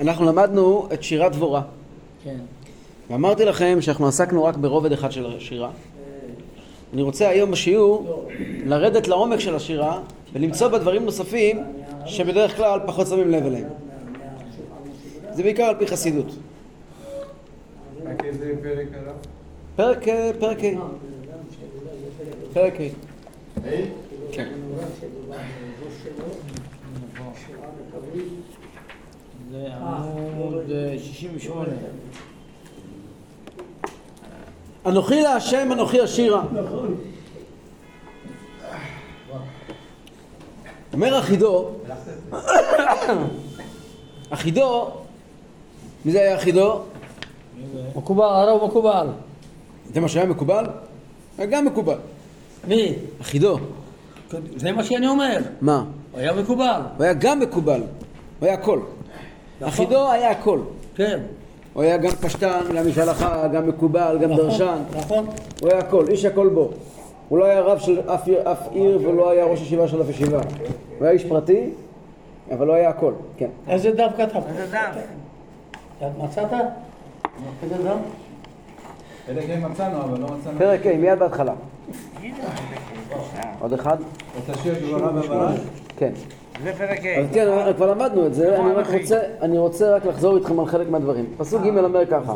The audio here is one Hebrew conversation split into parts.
אנחנו למדנו את שירת דבורה. כן. ואמרתי לכם שאנחנו עסקנו רק ברובד אחד של השירה. אני רוצה היום בשיעור לרדת לעומק של השירה ולמצוא בה דברים נוספים שבדרך כלל פחות שמים לב אליהם. זה בעיקר על פי חסידות. פרק אה, פרק ה'. פרק ה'. כן. זה עמוד אה, 68. אנוכי להשם אנוכי השירה. אומר אחידו, אחידו, מי זה היה אחידו? מקובל, הרב מקובל. זה מה שהיה מקובל? היה גם מקובל. מי? אחידו. זה מה שאני אומר. מה? הוא היה מקובל. הוא היה גם מקובל. הוא היה הכל. אחידו היה הכל. כן. הוא היה גם פשטן, גם איש הלכה, גם מקובל, גם דרשן. נכון. הוא היה הכל, איש הכל בו. הוא לא היה רב של אף עיר, אף עיר ולא היה ראש ישיבה של אף ישיבה. הוא היה איש פרטי, אבל לא היה הכל, כן. איזה דף כתב? איזה דף? מצאת? איזה דף? פרק ה' מצאנו, אבל לא מצאנו. פרק ה', מיד בהתחלה. עוד אחד? את השיר גבורה? כן. זה פרק אז כן, כבר למדנו את זה, אני רק רוצה, אני רוצה רק לחזור איתכם על חלק מהדברים. פסוק ג' אומר ככה,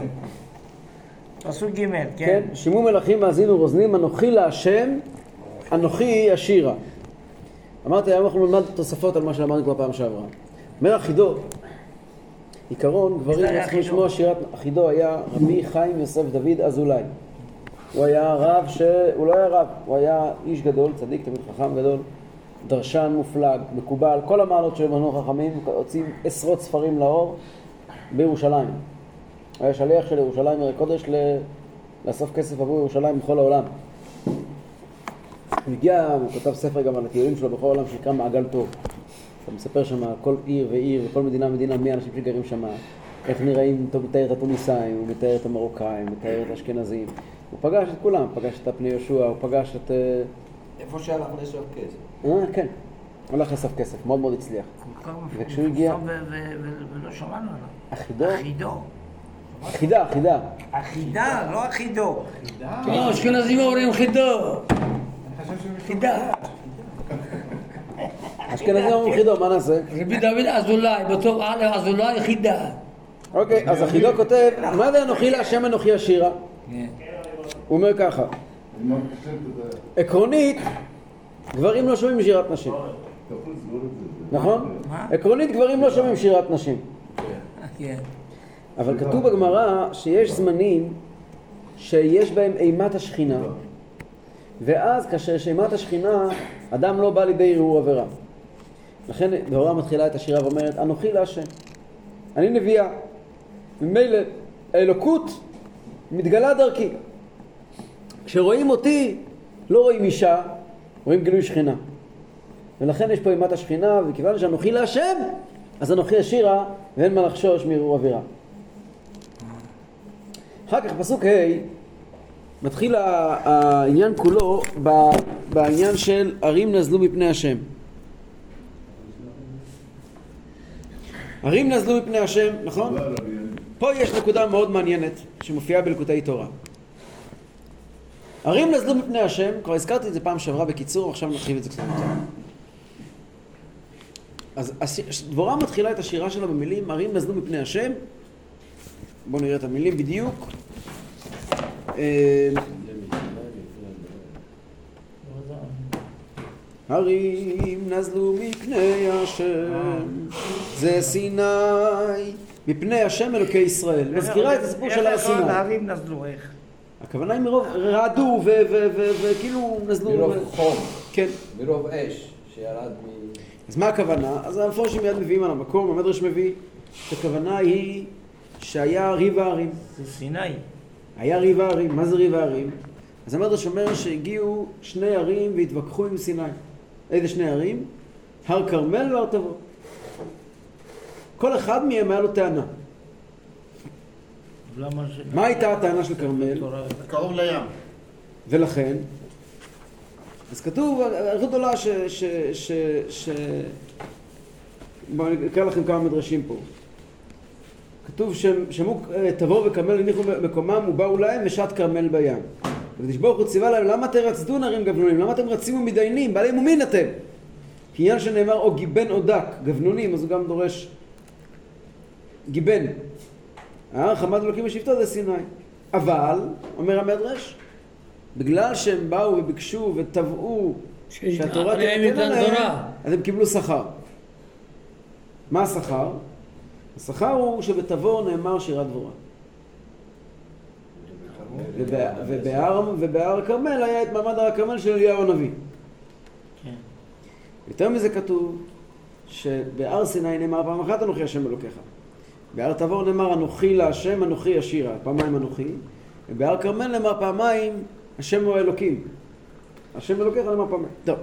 פסוק ג', כן? כן. שימו מלכים מאזינו רוזנים, אנוכי להשם, אנוכי השירה. אמרתי, היום אנחנו נלמד תוספות על מה שלמדנו כבר פעם שעברה. אומר אחידו, עיקרון, גברים צריכים? לשמוע שירת, אחידו היה רבי חיים יוסף דוד אזולאי. הוא היה רב ש... הוא לא היה רב, הוא היה איש גדול, צדיק, תמיד חכם גדול, דרשן מופלג, מקובל, כל המעלות שבנו חכמים, הוציא עשרות ספרים לאור בירושלים. היה שליח של ירושלים עיר הקודש ל... לאסוף כסף עבור ירושלים בכל העולם. הוא הגיע, הוא כתב ספר גם על הטיולים שלו בכל העולם שנקרא מעגל טוב. הוא מספר שם כל עיר ועיר וכל מדינה ומדינה מי האנשים שגרים שם, איך נראים, הוא מתאר את התוניסאים, הוא מתאר את המרוקאים, הוא מתאר את האשכנזים. הוא פגש את כולם, פגש את הפני יהושע, הוא פגש את... אה, איפה שהלך לאסוף כסף? אה, כן. הלך לאסוף כסף, מאוד מאוד הצליח. וכשהוא הגיע- ולא שמענו עליו. אחידו? אחידו. אחידה, אחידה. אחידה, לא אחידו. לא, אשכנזים אומרים חידו. חידה. אשכנזים אומרים חידו, מה נעשה? רבי דוד אזולאי, בתור א' אזולאי חידה. אוקיי, אז אחידו כותב, מה זה אנוכי להשם אנוכי השירה? כן. הוא אומר ככה, עקרונית, גברים לא שומעים שירת נשים. נכון? עקרונית גברים לא שומעים שירת נשים. כן. אבל כתוב בגמרא שיש זמנים שיש בהם אימת השכינה, ואז כאשר יש אימת השכינה, אדם לא בא לידי ערעור עבירה. לכן דהורה מתחילה את השירה ואומרת, אנוכי להשם. אני נביאה. ממילא האלוקות מתגלה דרכי. כשרואים אותי, לא רואים אישה, רואים גילוי שכינה. ולכן יש פה אימת השכינה, וכיוון שאנוכי להשם, אז אנוכי השירה, ואין מה לחשוש מערעור אווירה. אחר כך פסוק ה' מתחיל ה- העניין כולו בעניין של ערים נזלו מפני השם. ערים נזלו מפני השם, נכון? פה יש נקודה מאוד מעניינת שמופיעה בלקוטי תורה. ערים נזלו מפני השם, כבר הזכרתי את זה פעם שעברה בקיצור, עכשיו נרחיב את זה קצת יותר. אז דבורה מתחילה את השירה שלה במילים ערים נזלו מפני השם בואו נראה את המילים בדיוק. אה, הרים נזלו מפני השם, זה סיני, מפני השם אלוקי ישראל. מזכירה את הסיפור של הר איך סיני. להרים נזלו, איך? הכוונה היא מרוב רעדו ו- ו- ו- וכאילו נזלו. מרוב חום, כן. מרוב אש שירד מ... אז מה הכוונה? אז המפורשים מיד מביאים על המקום, המדרש מביא שהכוונה היא שהיה ריב ההרים. זה סיני. היה ריב ההרים, מה זה ריב ההרים? אז המדרש אומר שהגיעו שני ערים והתווכחו עם סיני. איזה שני ערים? הר כרמל והר תבור. כל אחד מהם היה לו טענה. למה ש... מה הייתה הטענה של כרמל? קרוב לים. ולכן, אז כתוב, אריכות גדולה ש... ש, ש, ש בואו אני אקרא לכם כמה מדרשים פה. כתוב שמעו אה, תבור וכרמל הניחו מקומם ובאו להם ושת כרמל בים. הקדוש ברוך הוא ציווה להם למה תרצדו נערים גבנונים? למה אתם רצים ומתדיינים? בעלי מומין אתם? כי עניין שנאמר או גיבן או דק, גבנונים, אז הוא גם דורש גיבן. ההר חמד אלוקים בשבטו זה סיני. אבל, אומר המדרש, בגלל שהם באו וביקשו ותבעו שהתורה תתן להם, אז הם קיבלו שכר. מה השכר? השכר הוא שבתבור נאמר שירת דבורה. ובהר הכרמל היה את מעמד הר הכרמל של אליהו הנביא. כן. יותר מזה כתוב שבהר סיני נאמר פעם אחת אנוכי השם אלוקיך. בהר תבור נאמר אנוכי להשם אנוכי ישירה, פעמיים אנוכי. ובהר כרמל נאמר פעמיים השם הוא האלוקים. השם אלוקיך נאמר פעמיים. טוב.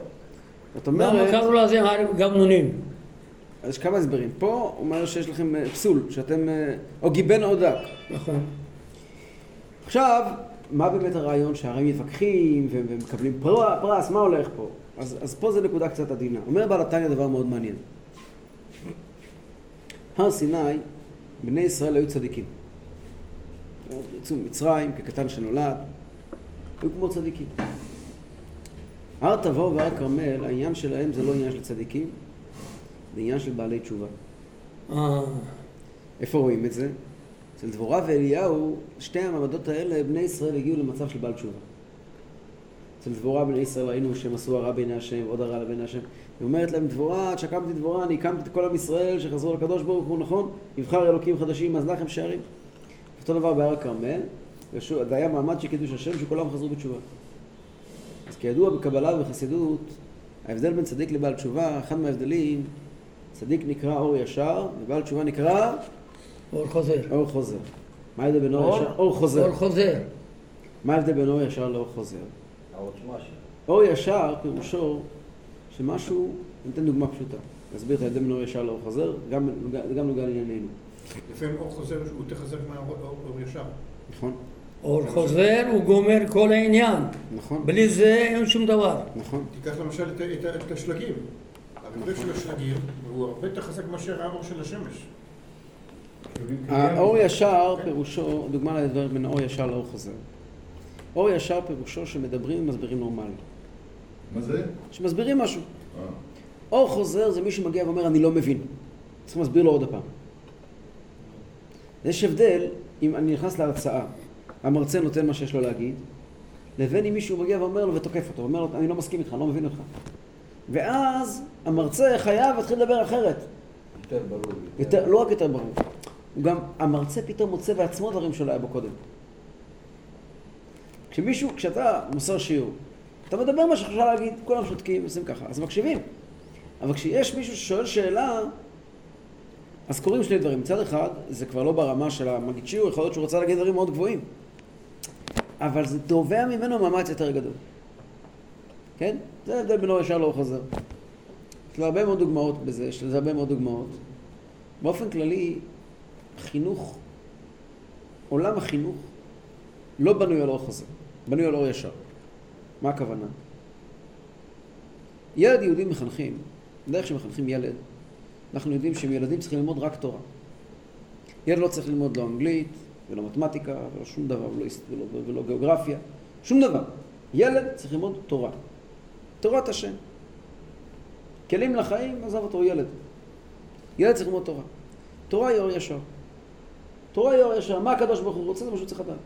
זאת אומרת... למה קראו לזה הר גמנונים? אז יש כמה הסברים. פה הוא אומר שיש לכם אה, פסול, שאתם... אה, או גיבן או דק. נכון. עכשיו, מה באמת הרעיון שהרי מתווכחים ומקבלים פרס, מה הולך פה? אז, אז פה זה נקודה קצת עדינה. אומר בעל התניא דבר מאוד מעניין. הר סיני, בני ישראל היו צדיקים. יצאו ממצרים כקטן שנולד, היו כמו צדיקים. הר תבור והר כרמל, העניין שלהם זה לא עניין של צדיקים, זה עניין של בעלי תשובה. אה. איפה רואים את זה? אצל דבורה ואליהו, שתי המעמדות האלה, בני ישראל הגיעו למצב של בעל תשובה. אצל דבורה בני ישראל ראינו שהם עשו הרע בעיני השם ועוד הרע לבעיני השם. היא אומרת להם, דבורה, עד שקמתי דבורה, אני הקמתי את כל עם ישראל שחזרו לקדוש ברוך הוא, נכון? יבחר אלוקים חדשים, אז לכם שערים. אותו דבר בהר הכרמל, זה היה מעמד של קידוש השם שכולם חזרו בתשובה. אז כידוע בקבלה ובחסידות, ההבדל בין צדיק לבעל תשובה, אחד מההבדלים, צדיק נקרא אור ישר, ובעל תשובה נקרא אור חוזר. אור חוזר. מה ההבדל בין אור ישר? אור חוזר. אור חוזר. מה ההבדל בין אור ישר לאור חוזר? אור ישר פירושו שמשהו, אני אתן דוגמה פשוטה. נסביר את ההבדל בין אור ישר לאור חוזר, זה גם נוגע לענייננו. לפעמים אור חוזר הוא יותר חזק מהאור ישר. נכון. אור חוזר הוא גומר כל העניין. נכון. בלי זה אין שום דבר. נכון. תיקח למשל את השלגים. המקרה של השלגים הוא הרבה יותר חזק מאשר האור של השמש. האור ישר פירושו, דוגמה לדבר בין אור ישר לאור חוזר. אור ישר פירושו שמדברים ומסבירים נורמלי. מה זה? שמסבירים משהו. אה. אור חוזר זה מי שמגיע ואומר אני לא מבין. צריך להסביר לו עוד פעם. יש הבדל אם אני נכנס להרצאה, המרצה נותן מה שיש לו להגיד, לבין אם מישהו מגיע ואומר לו ותוקף אותו, אומר לו אני לא מסכים איתך, אני לא מבין אותך. ואז המרצה חייב להתחיל לדבר אחרת. יותר ברור. יותר, לא רק יותר ברור. הוא גם, המרצה פתאום מוצא בעצמו דברים שלא היה בו קודם. כשמישהו, כשאתה מוסר שיעור, אתה מדבר מה שחשב להגיד, כולם שותקים, עושים ככה, אז מקשיבים. אבל כשיש מישהו ששואל שאלה, אז קורים שני דברים. מצד אחד, זה כבר לא ברמה של המגיד שיעור, יכול להיות שהוא רוצה להגיד דברים מאוד גבוהים. אבל זה תובע ממנו מאמץ יותר גדול. כן? זה ההבדל בין אור ישר לאור חוזר. יש לו הרבה מאוד דוגמאות בזה, יש לזה הרבה מאוד דוגמאות. באופן כללי, חינוך, עולם החינוך לא בנוי על אור חוזר, בנוי על אור ישר. מה הכוונה? ילד יהודי מחנכים, דרך שמחנכים ילד, אנחנו יודעים שהם ילדים צריכים ללמוד רק תורה. ילד לא צריך ללמוד לא אנגלית, ולא מתמטיקה, ולא שום דבר, ולא, ולא, ולא, גיאוגרפיה, שום דבר. ילד צריך ללמוד תורה. תורת השם. כלים לחיים, עזב אותו, ילד. ילד צריך ללמוד תורה. תורה היא אור ישר. תורה היא אור ישר. מה הקדוש ברוך הוא רוצה? זה מה שהוא צריך לדעת.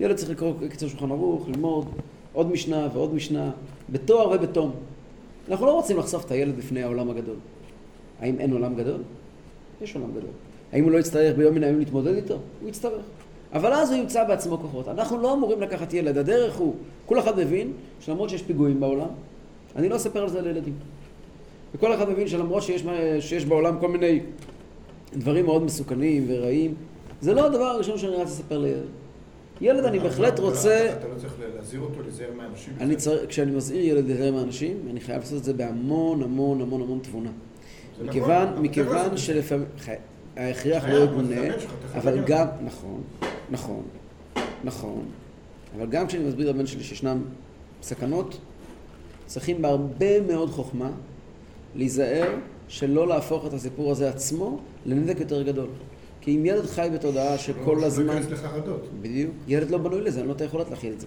ילד צריך לקרוא קצת שולחן ערוך, ללמוד עוד משנה ועוד משנה, בתואר ובתום. אנחנו לא רוצים לחשוף את הילד בפני העולם הגדול. האם אין עולם גדול? יש עולם גדול. האם הוא לא יצטרך ביום מן הימים להתמודד איתו? הוא יצטרך. אבל אז הוא ימצא בעצמו כוחות. אנחנו לא אמורים לקחת ילד, הדרך הוא, כל אחד מבין שלמרות שיש פיגועים בעולם, אני לא אספר על זה לילדים. וכל אחד מבין שלמרות שיש, שיש בעולם כל מיני דברים מאוד מסוכנים ורעים, זה לא הדבר הראשון שאני רוצה לספר לילד. ילד אני בהחלט רוצה... אתה לא צריך להזהיר אותו, להיזהר מאנשים? אני צריך, כשאני מזהיר ילד להיזהר מאנשים, אני חייב לעשות את זה בהמון המון המון המון תבונה. מכיוון, נכון, מכיוון שלפעמים, ההכרח לא יגונה, אבל גם, נכון, נכון, נכון, אבל גם כשאני מסביר לבן שלי שישנם סכנות, צריכים בהרבה מאוד חוכמה להיזהר שלא להפוך את הסיפור הזה עצמו לנזק יותר גדול. כי אם ילד חי בתודעה שכל לא הזמן... לחרדות. בדיוק. ילד לא בנוי לזה, אין לו את היכולת להכיל את זה.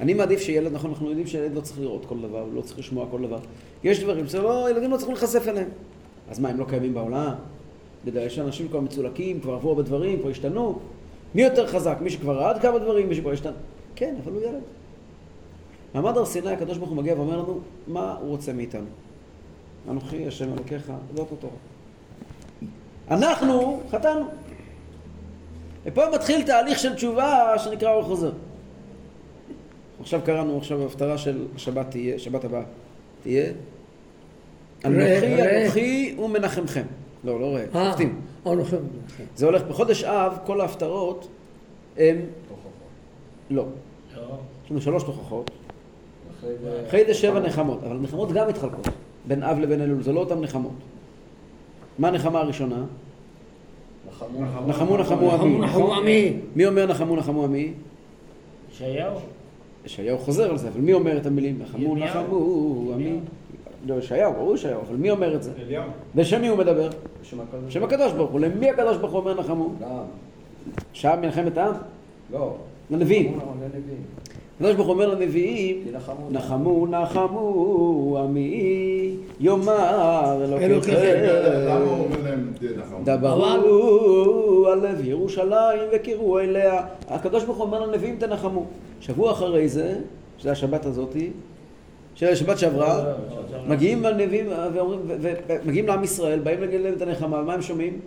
אני מעדיף שילד, נכון, אנחנו יודעים שילד לא צריך לראות כל דבר, לא צריך לשמוע כל דבר. יש דברים שלא, ילדים לא צריכים להיחשף אליהם. אז מה, הם לא קיימים בעולם? בדרך יש אנשים כבר מצולקים, כבר עברו הרבה דברים, כבר השתנו. מי יותר חזק? מי שכבר ראה כמה דברים, מי שכבר השתנו. כן, אבל הוא ילד. מעמד הר סיני, הקדוש ברוך הוא מגיע ואומר לנו, מה הוא רוצה מאיתנו? אנוכי השם אלוקיך, זאת התורה. אנחנו חטאנו. ופה מתחיל תהליך של תשובה שנקרא אור חוזר. עכשיו קראנו עכשיו בהפטרה של שבת תהיה, שבת הבאה. תהיה. אנוכי. אנוכי ומנחמכם. לא, לא ראה, אה, שופטים. אנוכי. זה הולך בחודש אב, כל ההפטרות הם... לא. יש לנו שלוש תוכחות. אחרי זה... אחרי זה שבע נחמות, אבל הנחמות גם מתחלקות. בין אב לבין אלול, זה לא אותן נחמות. מה הנחמה הראשונה? נחמו נחמו עמי. נחמו נחמו עמי. מי אומר נחמו נחמו עמי? ישעיהו. ישעיהו חוזר על זה, אבל מי אומר את המילים? נחמו. נחמו עמי. לא, ישעיהו, ברור ישעיהו, אבל מי אומר את זה? אליהו. בשם מי הוא מדבר? בשם הקדוש ברוך הוא. למי הקדוש ברוך הוא אומר נחמו? גם. שעה מלחמת העם? לא. לנביאים. הקדוש ברוך הוא אומר לנביאים. נחמו נחמו עמי יאמר אלוקיכם למה הוא אומר להם נחמו? דברו על לב ירושלים וקראו אליה. הקדוש ברוך הוא אומר לנביאים תנחמו. שבוע אחרי זה, שזה השבת הזאתי, של השבת שעברה, מגיעים הנביאים ואומרים, ו- ו- ומגיעים לעם ישראל, באים להגיד להם את הנחמה, מה הם שומעים?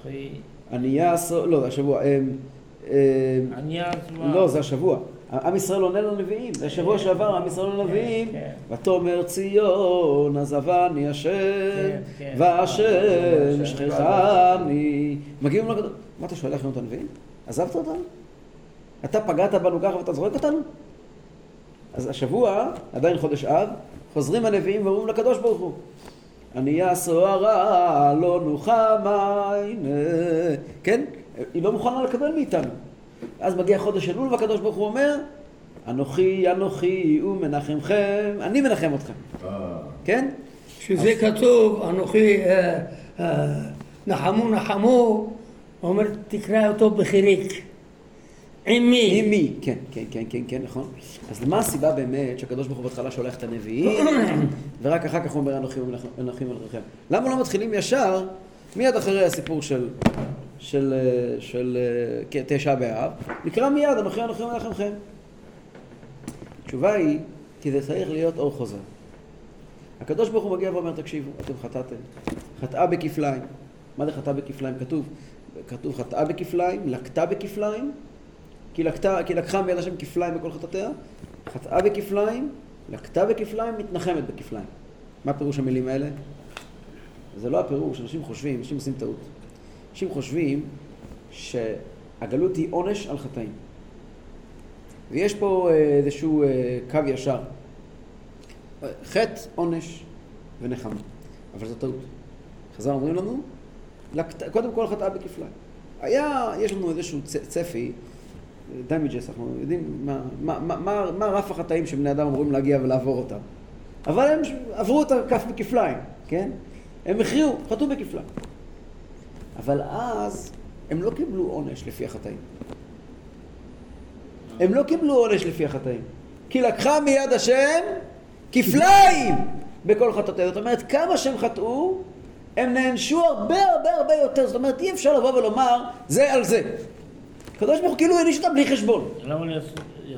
אחי, ענייה לא, זה השבוע. לא, זה השבוע. עם ישראל עונה לנביאים, זה שבוע שעבר, עם ישראל לנביאים, כן. ותאמר ציון עזבני השם, כן, כן. והשם שכחני. מגיעים לקדוש, מה אתה שואל לכם את הנביאים? עזבת אותנו? אתה פגעת בנו ככה ואתה זורק אותנו? אז השבוע, עדיין חודש אב, חוזרים הנביאים ואומרים לקדוש ברוך הוא, ענייה סוהרה לא נוחמה, הנה, כן? היא לא מוכנה לקבל מאיתנו. אז מגיע חודש אלול והקדוש ברוך הוא אומר, אנוכי אנוכי ומנחמכם, אני מנחם אתכם, אה, כן? שזה כתוב, אנוכי אה, אה, נחמו נחמו, הוא אומר תקרא אותו בחיריק. עם עם מי? מי? כן, כן, כן, כן, כן, נכון. אז מה הסיבה באמת שהקדוש ברוך הוא בהתחלה שולח את הנביאים, ורק אחר כך הוא אומר אנוכי ומנחים עליכם? למה לא מתחילים ישר, מיד אחרי הסיפור של, של, אה, של אה, כן, תשעה באב, נקרא מיד אנוכי אנוכי ומנחמכם. התשובה היא, כי זה צריך להיות אור חוזר. הקדוש ברוך הוא מגיע ואומר, תקשיבו, אתם חטאתם. חטאה בכפליים. מה זה חטאה בכפליים? כתוב, כתוב חטאה בכפליים, לקטה בכפליים, כי, לקטה, כי לקחה מיד השם כפליים בכל חטאתיה, חטאה בכפליים, לקטה בכפליים, מתנחמת בכפליים. מה פירוש המילים האלה? זה לא הפירוש, אנשים חושבים, אנשים עושים טעות. אנשים חושבים שהגלות היא עונש על חטאים. ויש פה אה, איזשהו אה, קו ישר. חטא, עונש ונחמה. אבל זו טעות. חז"ל אומרים לנו. קודם כל חטאה בכפליים. היה, יש לנו איזשהו. צפי, דמיג'ס, אנחנו יודעים מה, מה, מה, מה רף החטאים שבני אדם אמורים להגיע ולעבור אותם. אבל הם עברו את הכף בכפליים, כן? הם הכריעו, חטאו בכפליים. אבל אז הם לא קיבלו עונש לפי החטאים. הם לא קיבלו עונש לפי החטאים. כי לקחה מיד השם כפליים בכל חטאותיהם. זאת אומרת, כמה שהם חטאו, הם נענשו הרבה הרבה הרבה יותר. זאת אומרת, אי אפשר לבוא ולומר, זה על זה. הקדוש ברוך הוא כאילו העניש אותם בלי חשבון.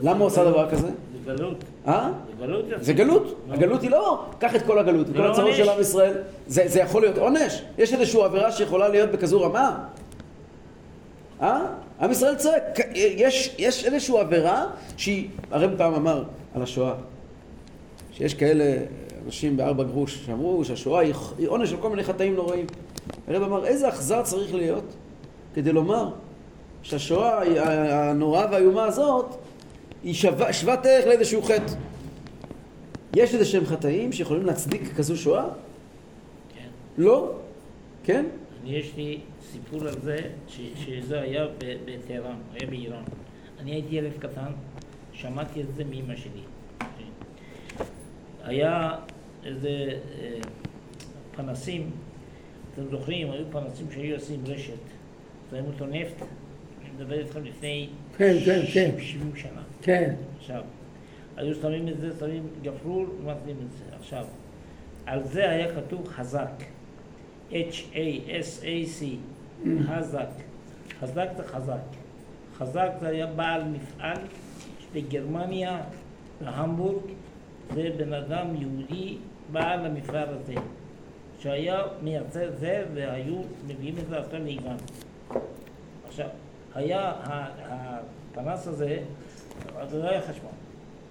למה הוא עשה דבר כזה? זה גלות. אה? זה גלות. זה גלות. הגלות היא לא, קח את כל הגלות, כל לא הצרות. של עם ישראל. זה יכול להיות עונש? יש איזושהי עבירה שיכולה להיות בכזו רמה? אה? עם ישראל צועק. יש, יש איזושהי עבירה שהיא, הרב פעם אמר על השואה, שיש כאלה אנשים בארבע גרוש שאמרו שהשואה היא היא עונש של כל מיני חטאים נוראים. הרב אמר, איזה אכזר צריך להיות כדי לומר שהשואה הנוראה והאיומה הזאת היא שווה- שוות ערך לאיזשהו חטא. יש איזה שהם חטאים שיכולים להצדיק כזו שואה? כן. לא? כן? אני יש לי סיפור על זה, ש- שזה היה ב- בטהרן, היה באיראן. אני הייתי ילד קטן, שמעתי את זה מאמא שלי. היה איזה אה, פנסים, אתם זוכרים, היו פנסים שהיו עושים רשת. שמים אותו נפט, אני מדבר איתכם לפני כן, כן, כן. 70 שנה. כן. עכשיו, היו שמים את זה, שמים גפרור, ומתנים את זה. עכשיו, על זה היה כתוב חזק. H-A-S-A-C, חזק. חזק זה חזק. חזק זה היה בעל מפעל בגרמניה, בהמבורג, זה בן אדם יהודי, בעל המפעל הזה, שהיה מייצר זה, והיו מביאים את זה עכשיו לאיראן. עכשיו, היה הפנס הזה, אז לא היה חשמל,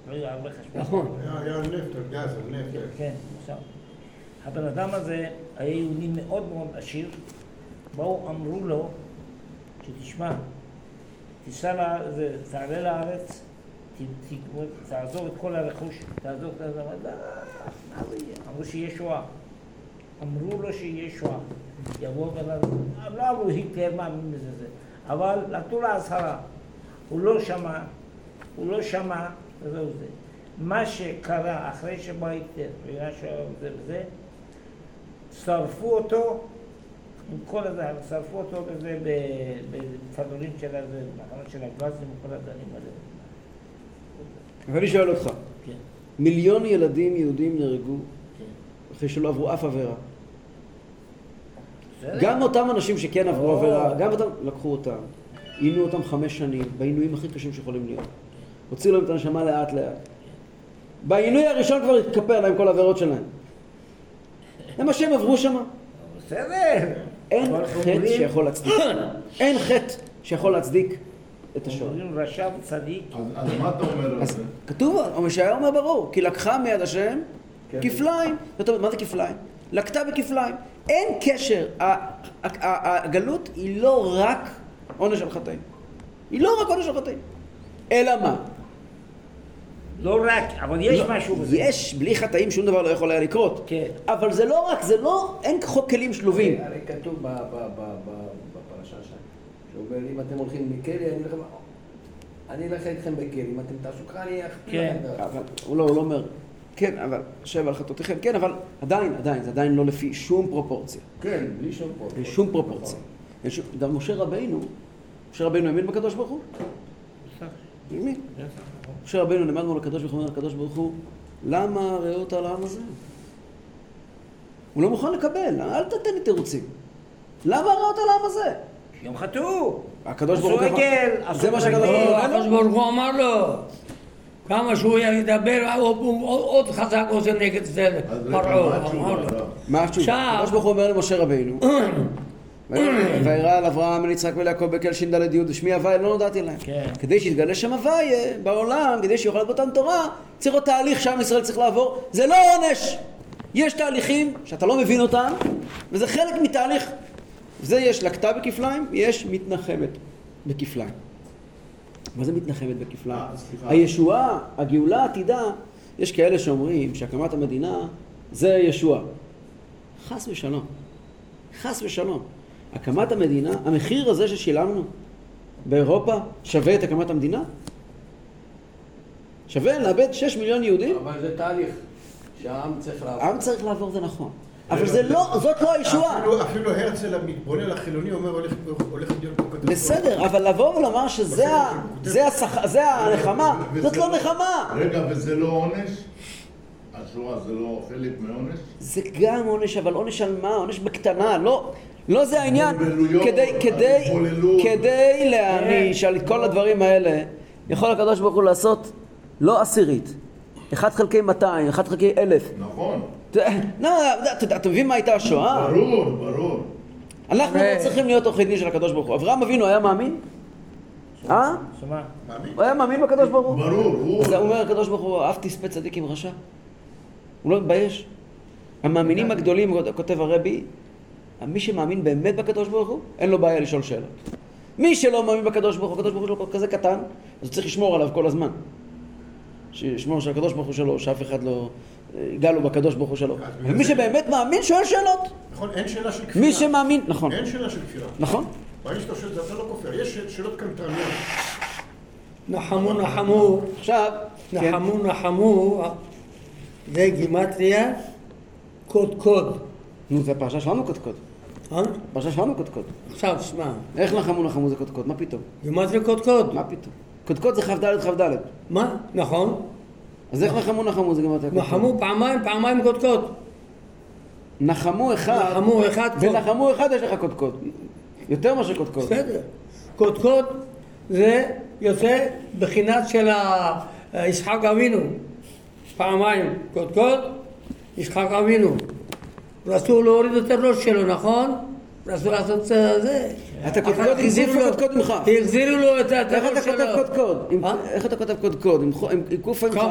לא היה הרבה חשמל. נכון. היה נפט, גז, נפט. כן, עכשיו, הבן אדם הזה היה יהודי מאוד מאוד עשיר, באו אמרו לו, שתשמע, תיסע, לה- זה- תעלה לארץ, תעזוב את כל הרכוש, תעזוב את זה, "לא, מה זה יהיה?" אמרו שיהיה שואה. אמרו לו שיהיה שואה. יבוא בן אדם, לא אמרו היטלר מאמין בזה, זה. אבל נתנו לה אזהרה. הוא לא שמע, הוא לא שמע, וזהו זה. מה שקרה אחרי שבא היטלר, בגלל שזה וזה, שרפו אותו עם כל הזה, שרפו אותו בזה, ב- בכדורים של הזה, מחנות של הגזים וכל הדברים האלה. ואני שואל אותך, כן, מיליון ילדים יהודים נהרגו כן. אחרי שלא עברו אף עבירה. גם אותם אנשים שכן עברו. עבירה, גם אותם, לקחו אותם, עינו אותם חמש שנים, בעינויים הכי קשים שיכולים להיות. הוציאו להם את הנשמה לאט לאט. בעינוי הראשון כבר התכפר להם כל העבירות שלהם. זה מה שהם עברו שם. בסדר. אין חטא אומרים- שיכול להצדיק. אין חטא שיכול להצדיק את השואה. אומרים רשע וצדיק, אז אז מה אתה אומר על אז זה? כתוב, ישעיה אומר ברור, כי לקחה מיד השם כן. כפליים. זאת אומרת, מה זה כפליים? לקטה בכפליים. אין קשר, הגלות היא לא רק עונש על חטאים. היא לא רק עונש על חטאים. אלא מה? לא רק, אבל יש לא, משהו בזה. יש, בלי חטאים שום דבר לא יכול היה לקרות. כן. אבל זה לא רק, זה לא, אין חוק כלים שלובים. הרי כתוב ב- ב- ב- ב- בפרשה שם, שאומר אם אתם הולכים בכלא, אני אלך אני אלך איתכם בכלא, אם אתם תעשו ככה אני אכפיל כן. לכם. אבל הוא לא, הוא לא אומר, כן, אבל שב על חטאותיכם, כן, אבל עדיין, עדיין, זה עדיין לא לפי שום פרופורציה. כן, בלי שום פה. אין שום פרופורציה. גם משה רבינו, משה רבינו האמין בקדוש ברוך הוא? האמין. משה רבינו נאמר לנו לקדוש ברוך הוא, לקדוש ברוך הוא, למה ראות על העם הזה? הוא לא מוכן לקבל, אל תתן לי תירוצים. למה ראות על העם הזה? יום חטאו. הקדוש עשו ברוך הוא... עגל, זה עשו מה שהקדוש. ברוך הוא הקדוש אמר לו, כמה שהוא ידבר, עוד חזק עושה נגד זה, פרעה, אמר? לו. מה התשובה? הקדוש ברוך הוא אומר למשה רבינו, וירא על אברהם, יצחק וליעקב בקל ש"ד י' ושמי הוויה לא נודעתי להם. כן. כדי שיתגלה שם הוויה בעולם, כדי שיוכל להיות אותם תורה, צריך להיות תהליך שעם ישראל צריך לעבור. זה לא עונש. יש תהליכים שאתה לא מבין אותם, וזה חלק מתהליך. זה יש לקטה בכפליים, יש מתנחמת בכפליים. מה זה מתנחמת בכפליים? אה. הישועה, הגאולה העתידה, יש כאלה שאומרים שהקמת המדינה זה ישועה. חס ושלום. חס ושלום. הקמת המדינה, המחיר הזה ששילמנו באירופה שווה את הקמת המדינה? שווה לאבד 6 מיליון יהודים? אבל זה תהליך שהעם צריך לעבור. העם צריך לעבור זה נכון. אבל זה לא, זאת לא הישועה. אפילו- הרצל המתבונן החילוני אומר הולך להיות פה קטסטרופה. בסדר, אבל לבוא ולומר שזה הנחמה, זאת לא נחמה. רגע, וזה לא עונש? השואה זה לא חלק מעונש? זה גם עונש, אבל עונש על מה? עונש בקטנה, לא, לא זה העניין. כדי, כדי. כדי להעניש על כל הדברים האלה, יכול הקדוש ברוך הוא לעשות לא עשירית, אחד חלקי 200, אחד חלקי אלף. נכון. אתה- לא, אתה יודע, אתה מבין מה הייתה השואה? ברור, ברור. אנחנו לא צריכים להיות עורכי דין של הקדוש ברוך הוא. אברהם אבינו היה מאמין? אה? שמה? מאמין? הוא היה מאמין בקדוש ברוך הוא? ברור, הוא... אז הוא אומר הקדוש ברוך הוא, אף תספה צדיק עם רשע. הוא לא מתבייש. המאמינים הגדולים, כותב הרבי, מי שמאמין באמת בקדוש ברוך הוא, אין לו בעיה לשאול שאלות. מי שלא מאמין בקדוש ברוך הוא, הקדוש ברוך הוא שלו כזה קטן, אז הוא צריך לשמור עליו כל הזמן. שישמור שהקדוש ברוך הוא שלו, שאף אחד לא ייגע לו בקדוש ברוך הוא שלו. ומי שבאמת מאמין שואל שאלות. נכון, אין שאלה של כפירה. מי שמאמין, נכון, אין שאלה של כפירה. נכון. ברגע שאתה זה אתה לא כופר. יש שאלות קנטרניות. נחמו נחמו, עכשיו, כן, נחמו נחמו, זה גימטריה, קוד קוד. נו, זה הפרשה שלנו קודקוד. אה? פרשה שלנו קודקוד. עכשיו, שמע, איך נחמו נחמו זה קודקוד? מה פתאום? ומה זה קודקוד? מה פתאום? קודקוד זה כ"ד כ"ד. מה? נכון. אז איך נחמו נחמו זה גם אתה נחמו פעמיים, פעמיים קודקוד. נחמו אחד. נחמו אחד קוד. ונחמו אחד יש לך קודקוד. יותר מאשר קודקוד. בסדר. קודקוד זה יוצא בחינת של ה- יצחק אבינו. פעמיים קודקוד, יצחק אבינו. רצו להוריד את הראש שלו, נכון? רצו לעשות את זה. אתה קודקוד, אחר כך החזירו החזירו לו קודקוד ממך. החזירו לו את את איך הראש אתה כותב שלו. קודקוד? עם- אה? איך אתה כותב קודקוד? עם עם עם קוף או עם כף? קד.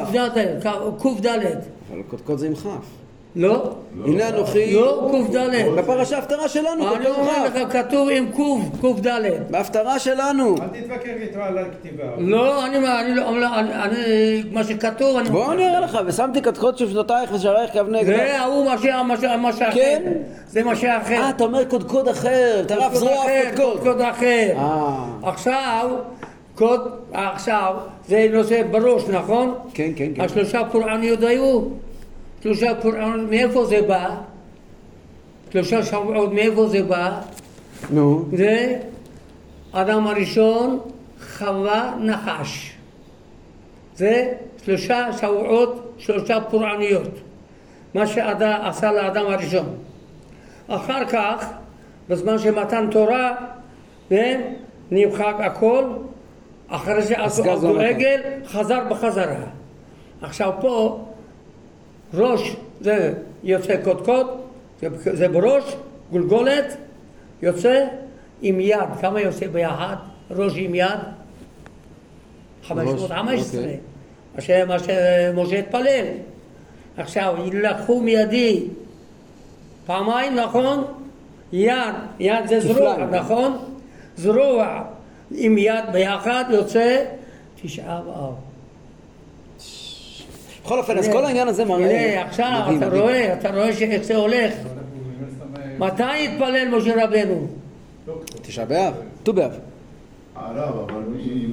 אבל קודקוד זה עם כף. לא, הנה אנוכי. לא קד. בפרשה ההפטרה שלנו, אני קודקוד עם אומר. לך, כתוב עם קד, קד. בהפטרה שלנו. אל תתווכח איתו על הכתיבה. לא, אני, אני לא, אני, אני, מה שכתוב, אני... בוא אני אראה לך, ושמתי קודקוד שפתותייך ושערייך כאבני אקדח. זה ההוא מה שאחר. כן? זה מה שאחר. אה, אתה אומר קודקוד אחר, אתה רב קודקוד זרוע קודקוד. קוד אחר. אה, עכשיו, קוד, עכשיו, זה נושא בראש, נכון? כן, כן, כן. השלושה פורעניות היו. שלושה פורעניות, מאיפה זה בא? שלושה שבועות, מאיפה זה בא? נו. זה אדם הראשון, חווה נחש. זה שלושה שבועות, שלושה פורעניות. מה שאדם עשה לאדם הראשון. אחר כך, בזמן שמתן תורה, כן, נמחק הכל, אחרי זה עשו גז עבדו נתן. עגל, חזר בחזרה. עכשיו פה, ראש זה יוצא קודקוד, זה, בראש, גולגולת, יוצא עם יד, כמה יוצא ביחד? ראש עם יד? 515, אוקיי. מה שמשה התפלל. עכשיו, לקחו מידי פעמיים, נכון? יד, יד זה זרוע. נכון? זרוע עם יד ביחד יוצא תשעה באב. בכל אופן, אז כל העניין הזה מראה... עכשיו אתה. רואה, אתה רואה שאיך זה הולך. מתי התפלל משה רבנו? תשעה באב, ט"ו באב. הרב, אבל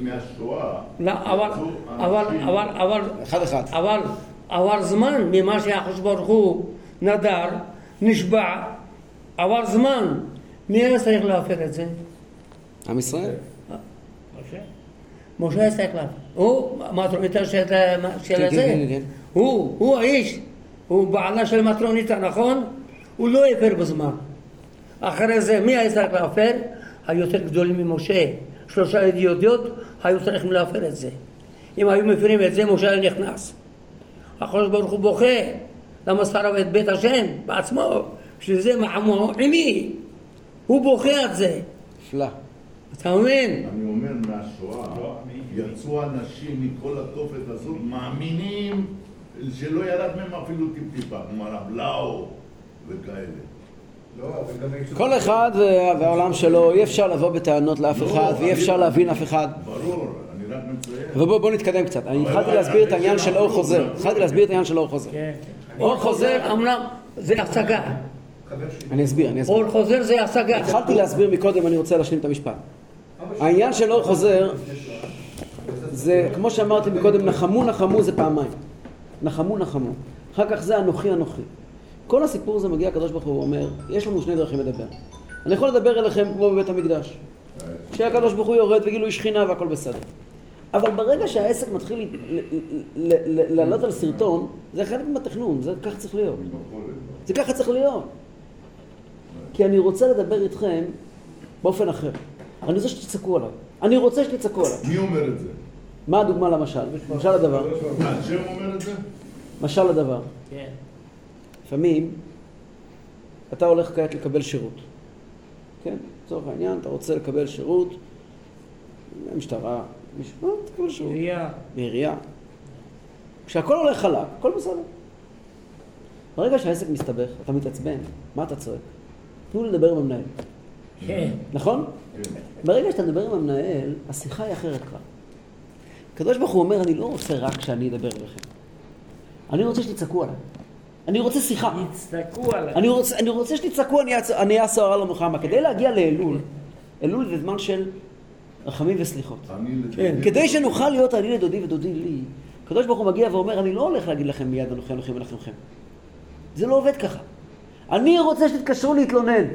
מהשואה... לא, אבל, אבל, אבל, אבל, אחד אחד. אבל עבר זמן ממה שהקדוש ברוך הוא נדר, נשבע, עבר זמן. מי היה צריך להפר את זה? עם ישראל. משה? משה צריך להפר. הוא, מטרוניתא של, של כן, זה. כן, כן. הוא, הוא האיש, הוא בעלה של מטרוניתא, נכון? הוא לא הפר בזמן. אחרי זה, מי היה צריך להפר? היותר גדולים ממשה. שלושה ידיעות היו צריכים להפר את זה. אם היו מפרים את זה, משה היה נכנס. הקדוש ברוך הוא בוכה, למה שרף את בית השם בעצמו? בשביל זה מחמו עימי. הוא בוכה על זה. נפלא. אתה מבין? אני אומר מהשואה, יצאו אנשים מכל התופת הזאת, מאמינים שלא ירד מהם אפילו טיפ-טיפה, כמו הרב לאו וכאלה. לא. כל אחד וה- והעולם שלו, אי אפשר לבוא בטענות לאף לא, אחד, ואי אפשר להבין אף אחד. ברור, אני רק מציין. אבל בואו בוא נתקדם קצת. אני התחלתי להסביר את העניין של אור חוזר. התחלתי להסביר את העניין של אור חוזר. כן. אור חוזר, אמנם זה השגה. שלי. אני אסביר, אני אסביר. אור חוזר זה השגה. התחלתי להסביר מקודם, אני רוצה להשלים את המשפט. העניין של אור חוזר, זה כמו שאמרתי מקודם, נחמו נחמו זה פעמיים. נחמו נחמו. אחר כך זה אנוכי אנוכי. כל הסיפור הזה מגיע הקדוש ברוך הוא ואומר, יש לנו שני דרכים לדבר. אני יכול לדבר אליכם כמו בבית המקדש. שהקדוש ברוך הוא יורד וגילוי שכינה והכל בסדר. אבל ברגע שהעסק מתחיל לעלות על סרטון, זה חלק מהתכנון, זה ככה צריך להיות. זה ככה צריך להיות. כי אני רוצה לדבר איתכם באופן אחר. אני רוצה שתצעקו עליי. אני רוצה שתצעקו עליי. מי אומר את זה? מה הדוגמה למשל? משל הדבר. משל הדבר. כן. לפעמים אתה הולך כעת לקבל שירות. כן? לצורך העניין, אתה רוצה לקבל שירות במשטרה, מישהו, לא, תקבל שירות. עירייה. בעירייה. כשהכל הולך חלק, הכל בסדר. ברגע שהעסק מסתבך, אתה מתעצבן, מה אתה צועק? תנו לי לדבר עם המנהל. כן. נכון? ברגע שאתה מדבר עם המנהל, השיחה היא אחרת כבר. הקדוש ברוך הוא אומר, אני לא רוצה רק שאני אדבר אליכם. אני רוצה שתצעקו עליי. אני רוצה שיחה. יצדקו עליי. אני רוצה, אני רוצה שתצעקו, אני אעשה הרע למלחמה. כדי להגיע לאלול, אלול זה זמן של רחמים וסליחות. כן. כדי שנוכל להיות אני לדודי ודודי לי, הקדוש ברוך הוא מגיע ואומר, אני לא הולך להגיד לכם מיד אנוכי אנוכי מנחמכם. זה לא עובד ככה. אני רוצה שתתקשרו להתלונן.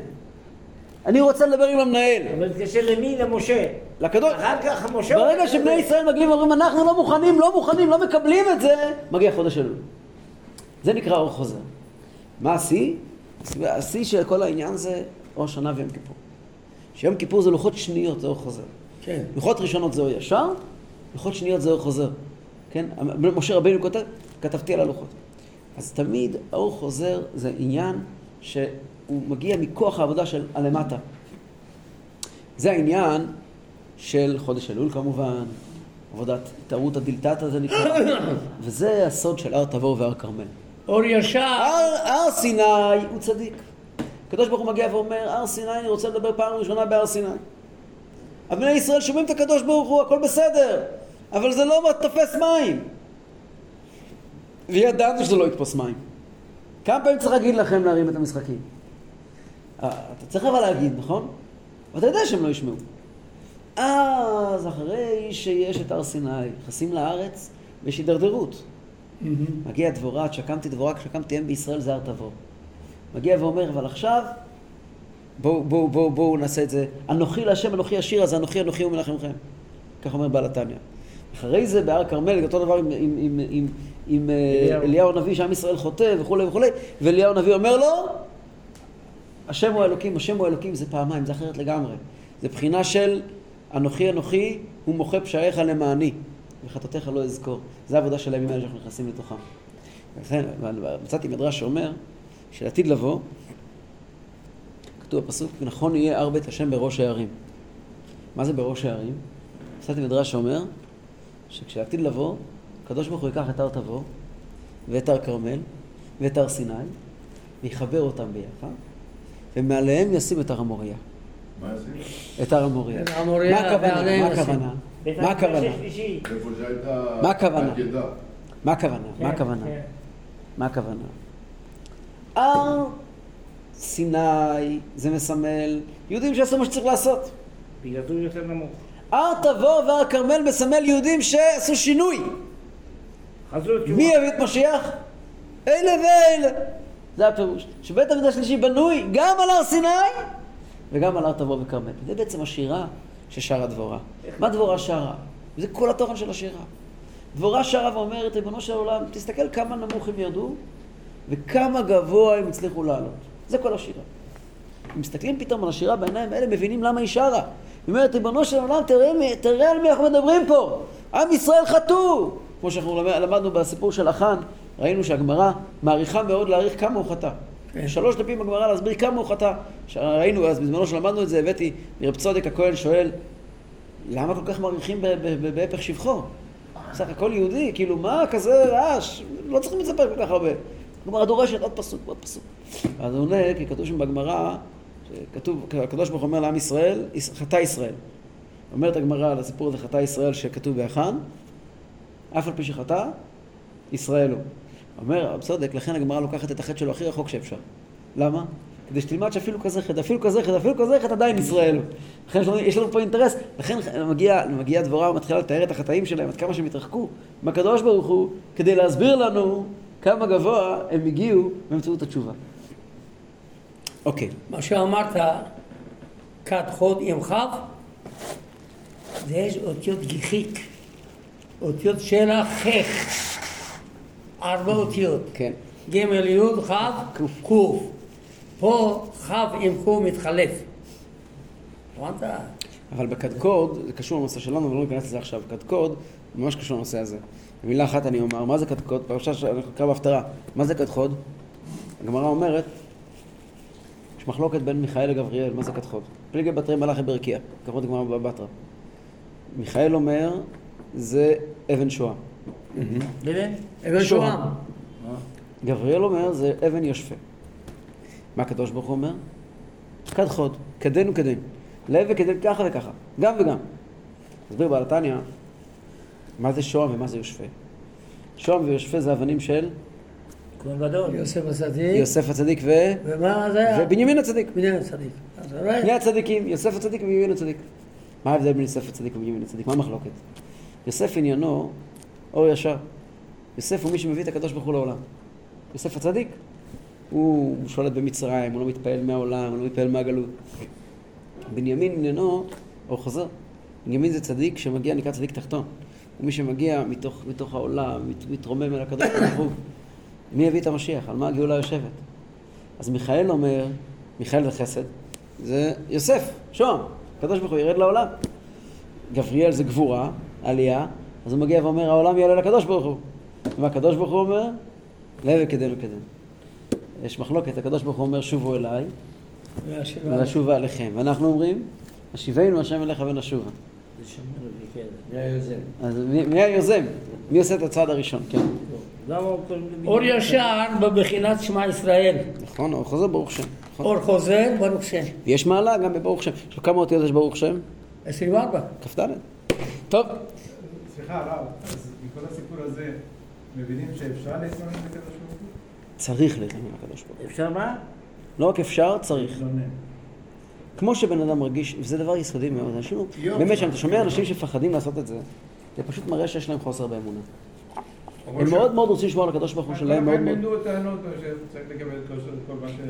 אני רוצה לדבר עם המנהל. אבל תתקשר למי? למשה. לקדוש... אחר כך משה... ברגע שבני ישראל מגיעים ואומרים, אנחנו לא מוכנים, לא מוכנים, לא מקבלים את זה, מגיע חודש אלול. זה נקרא אור חוזר. מה השיא? השיא של כל העניין זה ראש שנה ויום כיפור. שיום כיפור זה לוחות שניות, זה אור חוזר. כן. לוחות ראשונות זה אור ישר, לוחות שניות זה אור חוזר. כן? משה רבינו כותב, כתבתי על הלוחות. אז תמיד האור חוזר זה עניין שהוא מגיע מכוח העבודה של הלמטה. זה העניין של חודש אלול כמובן, עבודת התערותא דילתתא זה נקרא, וזה הסוד של הר תבור והר כרמל. אור ישר. הר, הר סיני הוא צדיק. הקדוש ברוך הוא מגיע ואומר, הר סיני, אני רוצה לדבר פעם ראשונה בהר סיני. בני ישראל שומעים את הקדוש ברוך הוא, הכל בסדר, אבל זה לא תופס מים. וידענו שזה לא יתפוס מים. כמה פעמים צריך להגיד לכם להרים את המשחקים? אה, אתה צריך אבל להגיד, נכון? ואתה יודע שהם לא ישמעו. אז אחרי שיש את הר סיני, נכנסים לארץ ויש הידרדרות. מגיע דבורה, שקמתי דבורה, שקמתי אם בישראל זה הר תבור. מגיע ואומר, אבל עכשיו, בואו בוא, בוא, בוא, נעשה את זה. אנוכי להשם, אנוכי השיר, אז אנוכי, אנוכי ומנחמכם. כך אומר בעל התניא. אחרי זה בהר כרמל, אותו דבר עם, עם, עם, עם, עם אליהו. אליהו הנביא, שעם ישראל חוטא וכולי וכולי, ואליהו הנביא אומר לו, השם הוא אלוקים, השם הוא אלוקים, זה פעמיים, זה אחרת לגמרי. זה בחינה של אנוכי אנוכי, הוא מוחה פשעיך למעני, וחטאותיך לא אזכור. זה העבודה של הימים האלה שאנחנו נכנסים לתוכם. ולכן, מצאתי מדרש שאומר, שלעתיד לבוא, כתוב בפסוק, נכון יהיה הר בית השם בראש הערים. מה זה בראש הערים? מצאתי מדרש שאומר, שכשעתיד לבוא, הקדוש ברוך הוא ייקח את הר תבור, ואת הר כרמל, ואת הר סיני, ויחבר אותם ביחד, ומעליהם ישים את הר המוריה. מה זה? את הר המוריה. מה הכוונה? מה. הכוונה? מה המקדש הכוונה? מה הכוונה? מה הכוונה? מה כן, הכוונה? כן. מה הכוונה? הר סיני זה מסמל יהודים שעשו מה שצריך לעשות. בגלל זה הוא יותר נמוך. הר תבור והר כרמל מסמל יהודים שעשו שינוי. לתשובה. מי יביא את משיח? אלה ואלה. זה הפירוש. שבית המקדש השלישי בנוי גם על הר סיני וגם על הר תבור וכרמל. זה בעצם השירה ששרה דבורה. מה דבורה שרה? זה כל התוכן של השירה. דבורה שרה ואומרת, ריבונו של עולם, תסתכל כמה נמוך הם ירדו וכמה גבוה הם הצליחו לעלות. זה כל השירה. אם מסתכלים פתאום על השירה בעיניים האלה, מבינים למה היא שרה. היא אומרת, ריבונו של עולם, תראה, תראה על מי אנחנו מדברים פה. עם ישראל חטאו. כמו שאנחנו למד- למדנו בסיפור של החאן, ראינו שהגמרא מעריכה מאוד להעריך כמה הוא חטא. כן. שלוש דפים בגמרא להסביר כמה הוא חטא. ראינו אז, בזמנו שלמדנו את זה, הבאתי מרב צודק הכהן שואל, למה כל כך מעריכים בהפך שבחו? בסך הכל יהודי, כאילו מה כזה רעש? לא צריכים לספר כל כך הרבה. הגמרא דורשת עוד פסוק ועוד פסוק. אז הוא עונה, כי כתוב שם בגמרא, שכתוב, הקדוש ברוך הוא אומר לעם ישראל, "יש- חטא ישראל. אומרת הגמרא על הסיפור הזה, חטא ישראל שכתוב בהכן, אף על פי שחטא, ישראל הוא. אומר הרב צודק, לכן הגמרא לוקחת את החטא שלו הכי רחוק שאפשר. למה? כדי שתלמד שאפילו כזה חטא, אפילו כזה חטא, אפילו כזה חטא עדיין ישראל הוא. לכן יש לנו, יש לנו פה אינטרס, לכן מגיע, מגיעה דבורה ומתחילה לתאר את החטאים שלהם, עד כמה שהם התרחקו מהקדוש ברוך הוא, כדי להסביר לנו כמה גבוה הם הגיעו באמצעות התשובה. אוקיי, מה שאמרת, כת חוד עם כ', זה אותיות גיחיק, אותיות שלח חך, ארבע אותיות, כן. ג' י' כ' ק'. פה כ' עם ק' מתחלף. הבנת? אבל בקדקוד, זה קשור לנושא שלנו, אבל לא ניכנס לזה עכשיו. קדקוד, ממש קשור לנושא הזה. במילה אחת אני אומר, מה זה קדקוד? פרשה שאנחנו נקרא בהפטרה. מה זה קדחוד? הגמרא אומרת, יש מחלוקת בין מיכאל לגבריאל, מה זה קדחוד? פליגי בתרי מלאכי ברקיע, אומרת הגמרא בתרא. מיכאל אומר, זה אבן שואה. לבן? אבן שוהם. גבריאל אומר, זה אבן יושפה. מה הקדוש ברוך הוא אומר? כד חוד, כדין וכדין. לב וכדין ככה וככה, גם וגם. תסביר בעל התניא, מה זה שוהם ומה זה יושפה. שוהם ויושפה זה אבנים של כהן גדול. יוסף הצדיק. יוסף הצדיק ו... ומה זה היה? ובנימין הצדיק. בנימין הצדיק. שני הצדיקים, יוסף הצדיק ובנימין הצדיק. מה ההבדל בין יוסף הצדיק ובנימין הצדיק? מה המחלוקת? יוסף עניינו אור ישר. יוסף הוא מי שמביא את הקדוש ברוך הוא לעולם. יוסף הצדיק, הוא, הוא שולט במצרים, הוא לא מתפעל מהעולם, הוא לא מתפעל מהגלות. בנימין עניינו, או חוזר, בנימין זה צדיק שמגיע, נקרא צדיק תחתון. ומי שמגיע מתוך, מתוך העולם, מת, מתרומם אל הקדוש ברוך הוא, מי יביא את המשיח? על מה הגאולה יושבת? אז מיכאל אומר, מיכאל זה חסד, זה יוסף, שוהם, הקדוש ברוך הוא ירד לעולם. גבריאל זה גבורה, עלייה, אז הוא מגיע ואומר, העולם יעלה לקדוש ברוך הוא. והקדוש ברוך הוא אומר, לב וקדם וקדם. יש מחלוקת, הקדוש ברוך הוא אומר, שובו אליי, ונשובה עליכם. ואנחנו אומרים, השיבנו השם אליך ונשובה. כן. מי היוזם? אז מי, מי היוזם? מי עושה את הצעד הראשון? כן. אור ישר בבחינת שמע ישראל. נכון, אור חוזר ברוך שם. נכון. אור חוזר, ברוך שם. יש מעלה גם בברוך שם. עכשיו, כמה אותיות יש ברוך שם? 24. כ"ד. טוב, סליחה, הרב, אז מכל הסיפור הזה, מבינים שאפשר להתלונן לקדוש ברוך הוא? צריך להתלונן לקדוש ברוך הוא. אפשר מה? לא רק אפשר, צריך. כמו שבן אדם מרגיש, וזה דבר יסודי מאוד, אנשים. באמת, כשאתה שומע אנשים שמפחדים לעשות את זה, זה פשוט מראה שיש להם חוסר באמונה. הם מאוד מאוד רוצים לשמור על הקדוש ברוך הוא שלהם, מאוד הם מאוד.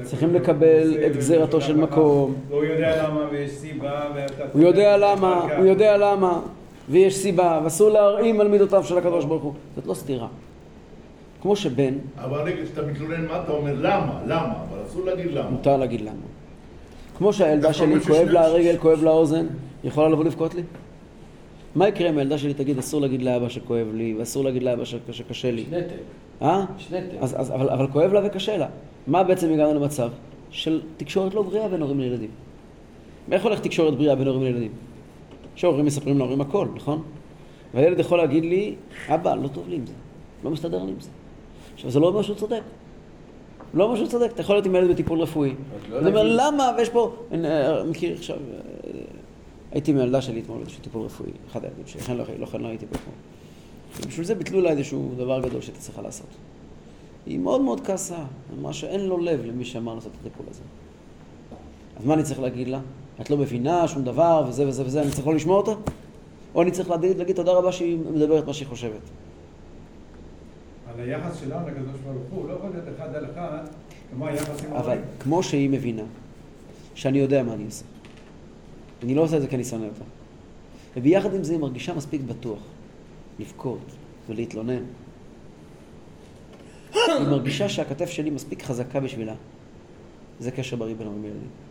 צריכים לקבל את גזירתו של מקום. והוא יודע למה ויש סיבה. הוא יודע למה. הוא יודע למה, ויש סיבה, ואסור להרעים על מידותיו של הקדוש ברוך הוא. זאת לא סתירה. כמו שבן, אבל רגע, כשאתה מתלונן, מה אתה אומר? למה? למה? אבל אסור להגיד למה. מותר להגיד למה. כמו שהילדה שלי, כואב לה הרגל, כואב לה האוזן, היא יכולה לבוא לבכות לי? מה יקרה אם הילדה שלי תגיד, אסור להגיד לאבא שכואב לי, ואסור להגיד לאבא שקשה לי? יש נתק. אה? יש נתק. אז, אז, אבל, אבל כואב לה וקשה לה. מה בעצם הגענו למצב? של תקשורת לא בריאה בין הורים לילדים. איך הולך תקשורת בריאה בין הורים לילדים? שההורים מספרים להורים הכל, נכון? והילד יכול להגיד לי, אבא, לא טוב לי עם זה, לא מסתדר לי עם זה. עכשיו, זה לא אומר שהוא צודק. לא אומר שהוא צודק, אתה יכול להיות עם ילד בטיפול רפואי. לא אתה אומר, למה? ויש פה, אני אה, מכיר עכשיו, אה, הייתי עם הילדה שלי אתמול באיזשהו טיפול רפואי, אחד הילדים שלי, לכן לא, לכן לא הייתי פה אתמול. ובשביל זה ביטלו לה איזשהו דבר גדול שהייתה צריכה לעשות. היא מאוד מאוד כעסה, אמרה שאין לו לב למי שאמר לעשות את הטיפול הזה. אז מה אני צריך להגיד לה? את לא מבינה שום דבר, וזה וזה וזה, אני צריך לא לשמוע אותה? או אני צריך להגיד, להגיד תודה רבה שהיא מדברת מה שהיא חושבת. על היחס שלנו לקדוש ברוך הוא, לא יכול להיות אחד על אחד, כמו היחס עם אבל ההורים. כמו שהיא מבינה, שאני יודע מה אני עושה. אני לא עושה את זה כי אני שונא אותה. וביחד עם זה היא מרגישה מספיק בטוח לבכות ולהתלונן. היא מרגישה שהכתף שלי מספיק חזקה בשבילה. זה קשר בריא בין הורים לילדים.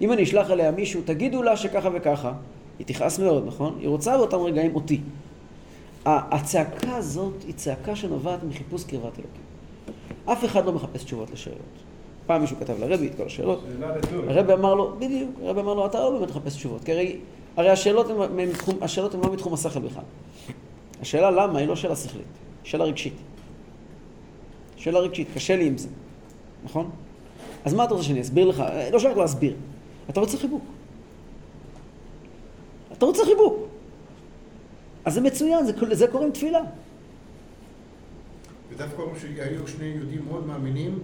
אם אני אשלח אליה מישהו, תגידו לה שככה וככה, היא תכעס מאוד, נכון? היא רוצה באותם רגעים אותי. הצעקה הזאת היא צעקה שנובעת מחיפוש קרבת אלוקים. אף אחד לא מחפש תשובות לשאלות. פעם מישהו כתב לרבי את כל השאלות. הרבי אמר לו, בדיוק, הרבי אמר לו, אתה לא באמת מחפש תשובות, כי הרי, הרי השאלות הן מתחום, השאלות הן לא מתחום השכל בכלל. השאלה למה היא לא שאלה שכלית, שאלה רגשית. שאלה רגשית, קשה לי עם זה, נכון? אז מה אתה רוצה שאני אסביר לך? אה, לא שייך להסביר. אתה רוצה חיבוק. אתה רוצה חיבוק. אז זה מצוין, זה, לזה קוראים תפילה. ודווקא אומרים שהיו שני יהודים מאוד מאמינים,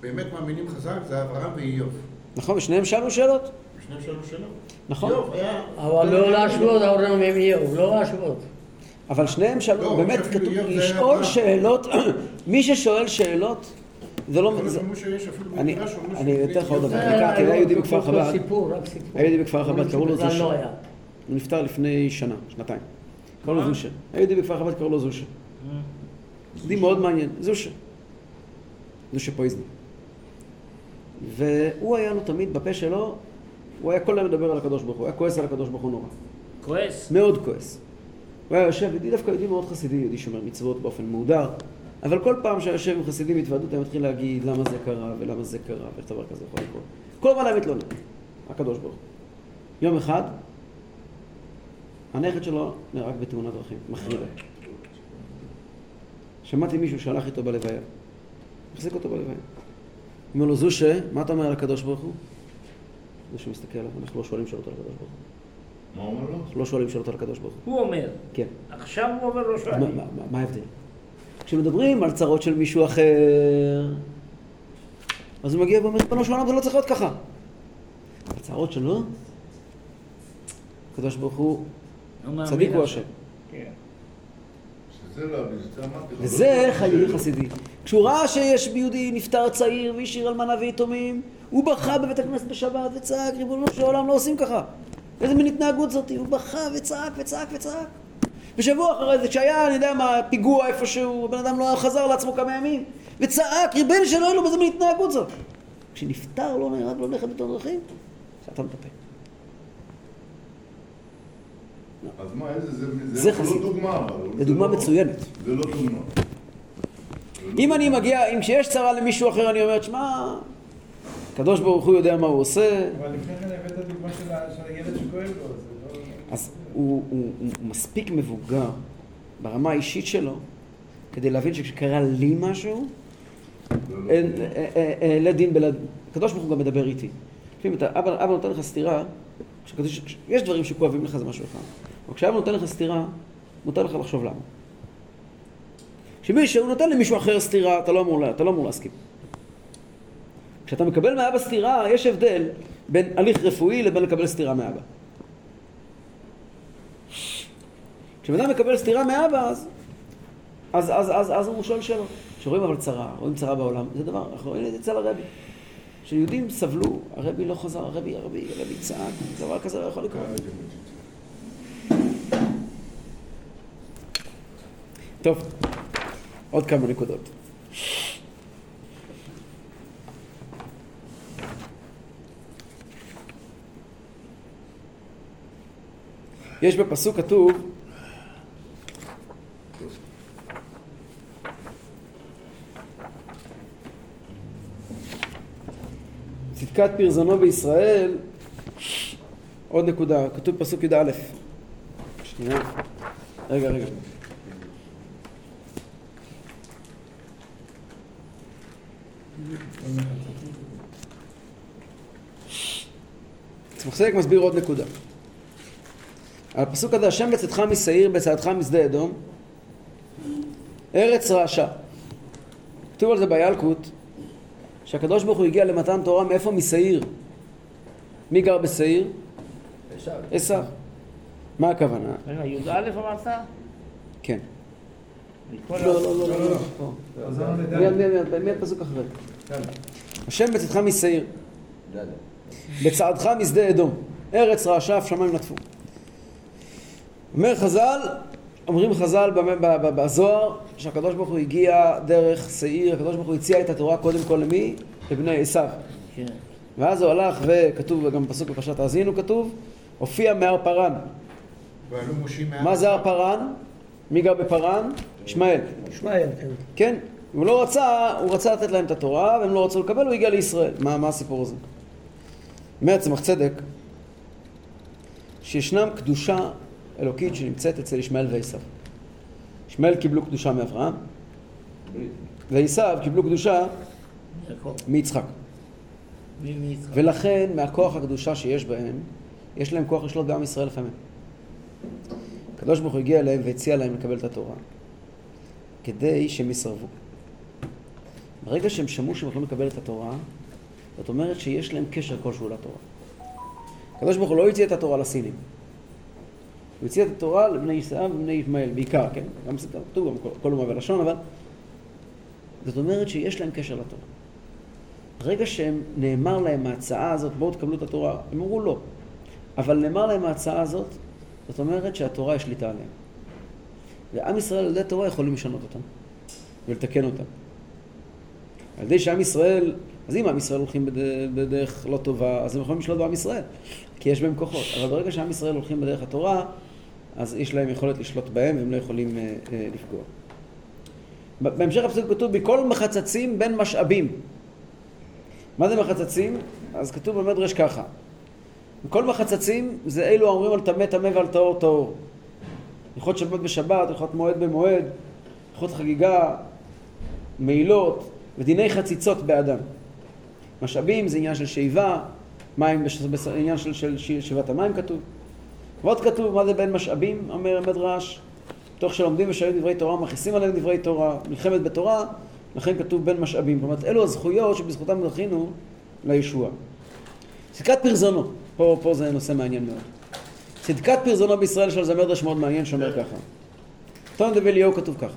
באמת מאמינים חזק, זה אברהם ואיוב. נכון? ושניהם שאלו שאלות. ושניהם שאלו שאלות. נכון. איוב היה... אבל לא להשוות ההורים עם איוב, לא להשוות. אבל שניהם שאלו, לא, באמת כתוב, לשאול אברהם. שאלות, מי ששואל שאלות, זה לא... זה- אני- אתן לך עוד דבר. זה- אני הכרתי, היה יהודי בכפר חב"ד. היה יהודי בכפר חב"ד, קראו לו זושה. לא. הוא נפטר לפני שנה, שנתיים. קראו לו זושה. היה יהודי בכפר חב"ד, קראו לו זושה. יהודי מאוד מעניין, זושה. זושה פויזני. והוא היה לו תמיד, בפה שלו, הוא היה כל היום מדבר על הקדוש ברוך הוא, הוא היה כועס על הקדוש ברוך הוא נורא. כועס? מאוד כועס. הוא היה יושב, יהודי דווקא יהודי מאוד חסידי, יהודי שומר מצוות באופן מהודר, אבל כל פעם שהיה יושב עם חסידים בהתוועדות היה מתחיל להגיד למה זה קרה ולמה זה קרה ואיך דבר כזה יכול לקרות. כל הזמן היה מתלונן, הקדוש ברוך הוא. יום אחד, הנכד שלו נהרג בתאונת דרכים, מחרידה. שמעתי מישהו שהלך איתו בלוויה, החזיק אותו בלוויה. אומר לו, זושה, מה אתה אומר על הקדוש ברוך הוא? זושה מסתכל עליו, אנחנו לא שואלים שאלות על הקדוש ברוך הוא. מה אומר לו? לא שואלים שאלות על הקדוש ברוך הוא. הוא אומר. כן. עכשיו הוא אומר לא שואלים. מה ההבדל? כשמדברים על צרות של מישהו אחר, אז הוא מגיע ואומר, ריבונו של עולם, זה לא צריך להיות ככה. הצרות שלו, הקדוש ברוך הוא, מאמין צדיק הוא. השם. כן. לא, לך. וזה לא- חיי חסידי. כשהוא ראה שיש ביהודי נפטר צעיר והשאיר אלמנה ויתומים, הוא בכה בבית הכנסת בשבת וצעק, ריבונו של עולם, לא עושים ככה. איזה מין התנהגות זאתי? הוא בכה וצעק וצעק וצעק. ושבוע אחרי זה, כשהיה, אני יודע מה, פיגוע איפשהו, הבן אדם לא חזר לעצמו כמה ימים, וצעק, ריבונו של עולם, איזה מין התנהגות זאת. כשנפטר, לא נהרג, לא נכד בתור דרכים, סתם את הפה. אז מה, איזה, זה, זה זה, חסיד. לא דוגמה, אבל. זו דוגמה לא- מצוינת. זה לא דוגמה. אם אני מגיע, אם כשיש צרה למישהו אחר אני אומר, שמע, הקדוש ברוך הוא יודע מה הוא עושה, אבל לפני כן הבאת דוגמה של הילד שכואב לו, זה לא... אז הוא, הוא, הוא מספיק מבוגר ברמה האישית שלו כדי להבין שכשקרה לי משהו, זה לא אין-. אה, אה, אה, דין בלית... הקדוש ברוך הוא גם מדבר איתי. לפעמים אתה, אבא, אבא נותן לך סטירה, כשקדוש- כש- יש דברים שכואבים לך זה משהו אחד, אבל כשאבא נותן לך סטירה, מותר לך לחשוב למה. כשמישהו נותן למישהו אחר סטירה, אתה לא אמור, אתה לא אמור להסכים. כשאתה מקבל מאבא סטירה, יש הבדל בין הליך רפואי לבין לקבל סטירה מאבא. כשבן מקבל סטירה מאבא, אז, אז, אז, אז, אז הוא שואל שאלות. כשרואים אבל צרה, רואים צרה בעולם, זה דבר, אנחנו רואים את זה אצל הרבי. כשיהודים סבלו, הרבי לא חזר, הרבי, הרבי, הרבי צעק, דבר כזה לא יכול לקרות. טוב, עוד כמה נקודות. יש בפסוק כתוב צדקת פרזונו בישראל עוד נקודה, כתוב פסוק י"א. שנייה, רגע רגע. צמח מסביר עוד נקודה. על הפסוק הזה, השם בצאתך משעיר, בצעדך משדה אדום, ארץ רעשה. כתוב על זה בילקוט, שהקדוש ברוך הוא הגיע למתן תורה מאיפה? משעיר. מי גר בשעיר? עשיו. מה הכוונה? י"א אמרת? כן. לא, לא, לא, לא, לא. פה. חזרנו מיד. מיד, מיד, פסוק אחרי. השם בצאתך משעיר. בצעדך משדה אדום, ארץ רעשה אף שמיים נטפו. אומר חז"ל, אומרים חז"ל במ- ב- ב- בזוהר, שהקדוש ברוך הוא הגיע דרך שעיר, הקדוש ברוך הוא הציע את התורה קודם כל למי? לבני עשיו. כן. ואז הוא הלך וכתוב, וגם בפסוק בפרשת האזינו כתוב, הופיע מהר מושים מה... מה זה הר פרן? מי גר בפרן? ישמעאל. ישמעאל, כן. כן, הוא לא רצה, הוא רצה לתת להם את התורה, והם לא רצו לקבל, הוא הגיע לישראל. מה, מה הסיפור הזה? אומר צמח צדק, שישנם קדושה אלוקית שנמצאת אצל ישמעאל ועשיו. ישמעאל קיבלו קדושה מאברהם, ועשיו קיבלו קדושה. מיצחק. מי מי יצחק? ולכן, מהכוח הקדושה שיש בהם, יש להם כוח לשלוט בעם ישראל לפעמים. הקדוש ברוך הוא הגיע אליהם והציע להם לקבל את התורה, כדי שהם יסרבו. ברגע שהם שמעו שהם יכולים לקבל את התורה, זאת אומרת שיש להם קשר כלשהו לתורה. הקדוש ברוך הוא לא הציע את התורה לסינים. הוא הציע את התורה לבני ישראל ובני ישמעאל, בעיקר, כן? גם גם כתוב, גם כל- אומה ולשון, אבל... זאת אומרת שיש להם קשר לתורה. ברגע שהם נאמר להם ההצעה הזאת, בואו תקבלו את התורה, הם אמרו לא. אבל נאמר להם ההצעה הזאת, זאת אומרת שהתורה יש שליטה עליהם. ועם ישראל על ידי תורה יכולים לשנות אותם ולתקן אותם. על ידי שעם ישראל, אז אם עם ישראל הולכים בד- בדרך לא טובה, אז הם יכולים לשלוט בעם ישראל, כי יש בהם כוחות. אבל ברגע שעם ישראל הולכים בדרך התורה, אז יש להם יכולת לשלוט בהם והם לא יכולים אה, אה, לפגוע. בהמשך הפסוק כתוב, בכל מחצצים בין משאבים. מה זה מחצצים? אז כתוב במדרש ככה. כל מחצצים זה אלו האומרים על טמא טמא ועל טהור טהור. הלכות שבת בשבת, הלכות מועד במועד, הלכות חגיגה, מעילות ודיני חציצות באדם. משאבים זה עניין של שאיבה, מים, בש- עניין של, של, של שאיבת המים כתוב. ועוד כתוב מה זה בין משאבים, אומר המדרש, תוך שלומדים ושואלים דברי תורה, מכניסים עליהם דברי תורה, מלחמת בתורה, לכן כתוב בין משאבים. אומרת, אלו הזכויות שבזכותם זכינו לישוע. צדקת פרזונו, פה, פה זה נושא מעניין מאוד. צדקת פרזונו בישראל יש על זה מדרש מאוד מעניין שאומר ככה. תום דבי אליהו כתוב ככה.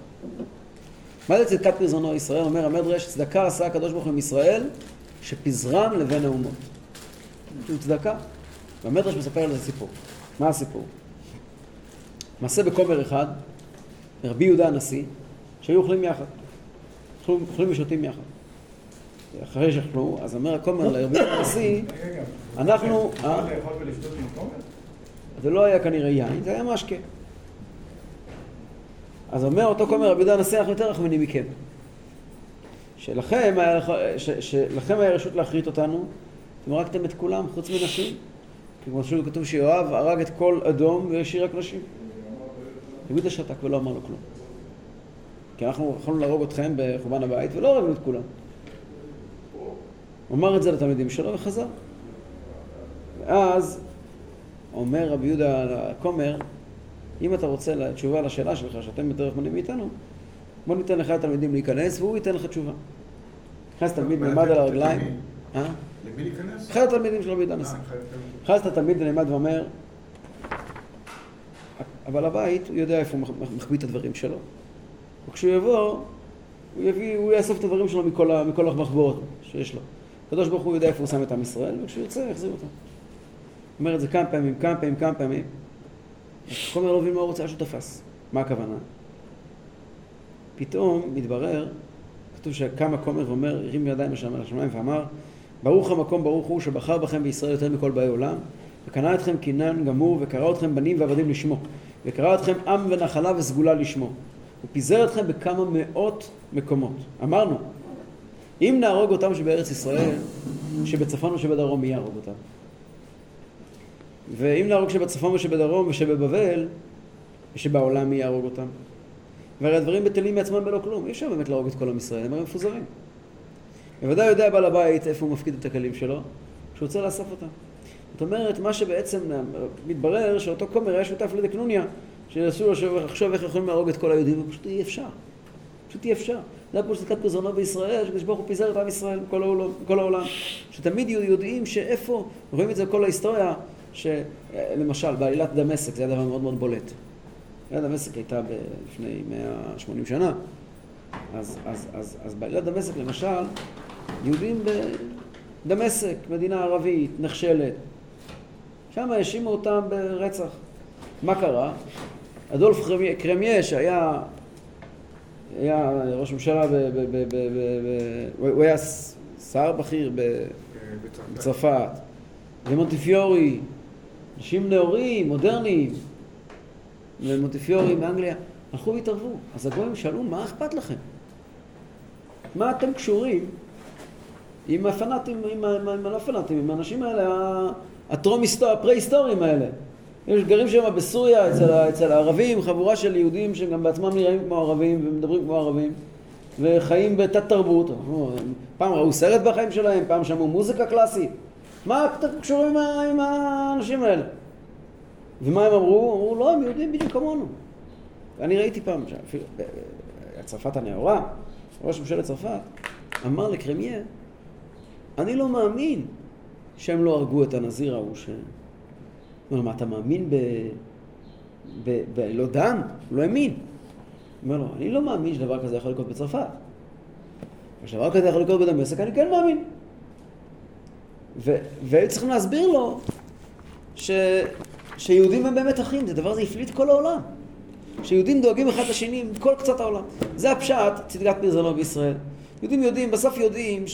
מה זה צדקת פרזונו ישראל? אומר המדרש, צדקה עשה הקדוש ברוך הוא עם ישראל שפיזרם לבין האומות. שהוא צדקה. והמדרש מספר על זה סיפור. מה הסיפור? מעשה בכומר אחד, רבי יהודה הנשיא, שהיו אוכלים יחד. אוכלים, אוכלים ושותים יחד. אחרי שאכלו, אז אומר הכומר לרבי יהודה הנשיא, אנחנו... אפשר אה? לאכול ולשתות עם כומר? זה לא היה כנראה יין, זה היה משקה. אז אומר אותו כומר רבי יהודה הנשיא, אנחנו יותר רחמנים מכם. שלכם היה, ש, שלכם היה רשות להכרית אותנו, אתם הרגתם את כולם חוץ מנשים. כמו שכתוב שיואב הרג את כל אדום והשאיר רק נשים. יהודה שתק ולא אמר לו כלום. כי אנחנו יכולנו להרוג אתכם בחורבן הבית ולא הרגנו את כולם. הוא אמר את זה לתלמידים שלו וחזר. ואז אומר רבי יהודה לכומר, אם אתה רוצה תשובה לשאלה שלך, שאתם יותר רחמנים מאיתנו, בוא ניתן לך התלמידים להיכנס והוא ייתן לך תשובה. נכנס תלמיד, נעמד על הרגליים? למי להיכנס? אחד התלמידים של רבי יהודה הנשיא. אה, אחד. נכנס התלמיד ונעמד ואומר, אבל הבית, הוא יודע איפה הוא מח- מחביא את הדברים שלו. וכשהוא יבוא, הוא יביא, הוא יאסוף את הדברים שלו מכל, ה- מכל המחבואות שיש לו. הקדוש ברוך הוא יודע איפה הוא שם את עם ישראל, וכשהוא ירצה, יחזיר אותו. הוא אומר את זה כמה פעמים, כמה פעמים, כמה פעמים. הכומר לא מבין מה הוא רוצה, שהוא תפס. מה הכוונה? פתאום מתברר, כתוב שקם הכומר ואומר, הרים ידיים לשמיים ואמר, ברוך המקום ברוך הוא שבחר בכם בישראל יותר מכל באי עולם, וקנה אתכם קינן גמור, וקרא אתכם בנים ועבדים לשמו, וקרא אתכם עם ונחלה וסגולה לשמו, ופיזר אתכם בכמה מאות מקומות. אמרנו, אם נהרוג אותם שבארץ ישראל, שבצפון ושבדרום, מי יהרוג אותם? ואם נהרוג שבצפון ושבדרום ושבבבל, ושבעולם מי יהרוג אותם? והרי הדברים בטלים מעצמם בלא כלום, אי אפשר באמת להרוג את כל עם ישראל, הם הרי מפוזרים. בוודאי יודע בעל הבית איפה הוא מפקיד את הכלים שלו, כשהוא רוצה לאסוף אותם. זאת אומרת, מה שבעצם מתברר שאותו כומר היה שותף לדקנוניה, שניסו לו לחשוב איך יכולים להרוג את כל היהודים, ופשוט אי אפשר. פשוט אי אפשר. זה היה פה שתיקת פרזונו בישראל, שקדוש ברוך הוא פיזר את עם ישראל מכל העולם. שתמיד יודעים שאיפה, רואים את זה בכל ההיסטוריה, שלמשל בעלילת דמשק, זה היה דבר מאוד מאוד בולט. עלילת דמשק הייתה לפני 180 שנה, אז, אז, אז, אז בעלילת דמשק למשל, יהודים בדמשק, מדינה ערבית, נחשלת, שם האשימו אותם ברצח. מה קרה? אדולף קרמיה- שהיה היה ראש ממשלה, ב, ב, ב, ב, ב, ב, הוא היה שר בכיר ב, בצרפת. בצרפת, ומונטיפיורי, אנשים נאורים, מודרניים, ומונטיפיורי מאנגליה, הלכו והתערבו. אז הגויים שאלו, מה אכפת לכם? מה אתם קשורים עם הפנאטים, עם, עם, עם הלא פנאטים, עם האנשים האלה, ה- הטרום היסטוריה, הפרה-היסטוריים האלה? יש גרים שם בסוריה, אצל, אצל הערבים, חבורה של יהודים שגם בעצמם נראים כמו ערבים ומדברים כמו ערבים וחיים בתת תרבות. פעם ראו סרט בחיים שלהם, פעם שמעו מוזיקה קלאסית. מה קשורים עם, האנשים האלה? ומה הם אמרו? אמרו, לא, הם יהודים בדיוק כמונו. אני ראיתי פעם, שאפילו, ב- ב- צרפת הנאורה, ראש ממשלת צרפת, אמר לקרמיה, אני לא מאמין שהם לא הרגו את הנזיר ההוא ש... אומר, מה, אתה מאמין ב... ב... ב... לא דם? הוא לא האמין. אומר לו, אני לא מאמין שדבר כזה יכול לקרות בצרפת. כשדבר כזה יכול לקרות בדמשק, אני כן מאמין. ו... והיו צריכים להסביר לו ש... שיהודים הם באמת אחים, זה דבר זה הפליט כל העולם. שיהודים דואגים אחד לשני מכל קצת העולם. זה הפשט, צדקת פרזונו בישראל. יהודים יודעים, בסוף יודעים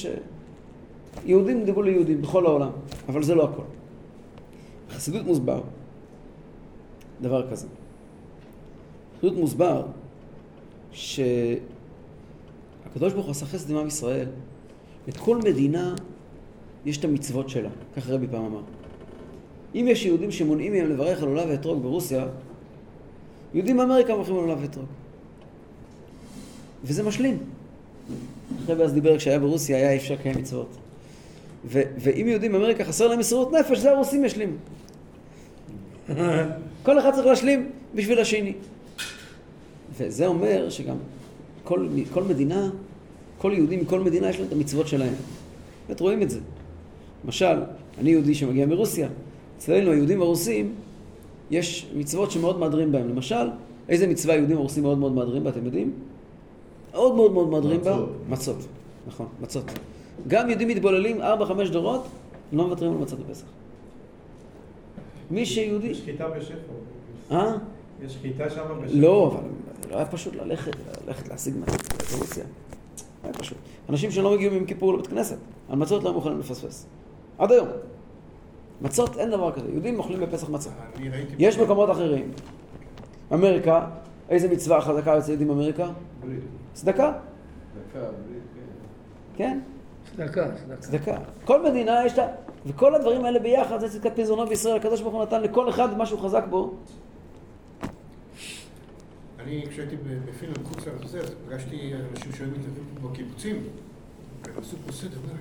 שיהודים דיברו ליהודים בכל העולם, אבל זה לא הכל. בחסידות מוסבר דבר כזה. בחסידות מוסבר שהקדוש ברוך הוא עשה חסד עם עם ישראל. את כל מדינה יש את המצוות שלה, כך רבי פעם אמר. אם יש יהודים שמונעים מהם לברך על עולה ואתרוג ברוסיה, יהודים באמריקה מברכים על עולה ואתרוג. וזה משלים. הרבי אז דיבר כשהיה ברוסיה, היה אפשר לקיים מצוות. ו- ואם יהודים באמריקה חסר להם מסירות נפש, זה הרוסים ישלימו. כל אחד צריך להשלים בשביל השני. וזה אומר שגם כל, כל מדינה, כל יהודי מכל מדינה יש להם את המצוות שלהם. באמת רואים את זה. למשל, אני יהודי שמגיע מרוסיה, אצלנו היהודים הרוסים, יש מצוות שמאוד מהדרים בהם. למשל, איזה מצווה היהודים הרוסים מאוד מאוד מהדרים בה, אתם יודעים? מאוד מאוד מאוד מהדרים בה? מצות. מצות, נכון, מצות. גם יהודים מתבוללים ארבע, חמש דורות, לא מוותרים על מצות בפסח. מי שיהודי... יש חיטה בשפע. אה? יש חיטה שם בשפע. לא, אבל לא היה פשוט ללכת, ללכת להשיג מצות ברוסיה. היה פשוט. אנשים שלא מגיעים עם כיפור לבית כנסת, על מצות לא מוכנים לפספס. עד היום. מצות, אין דבר כזה. יהודים אוכלים בפסח מצות. ראיתי... יש מקומות אחרים. אמריקה, איזה מצווה חזקה אצל יהודים באמריקה? צדקה. דקה, בלי, כן. צדקה, צדקה. צדקה. כל מדינה יש לה, וכל הדברים האלה ביחד, זה צדקת פזרונו בישראל, הקדוש ברוך הוא נתן לכל אחד מה שהוא חזק בו. אני, כשהייתי בפינלנד, חוץ אז פגשתי אנשים שהיו מתנדבים בקיבוצים, והם עשו פה סדר, אומר,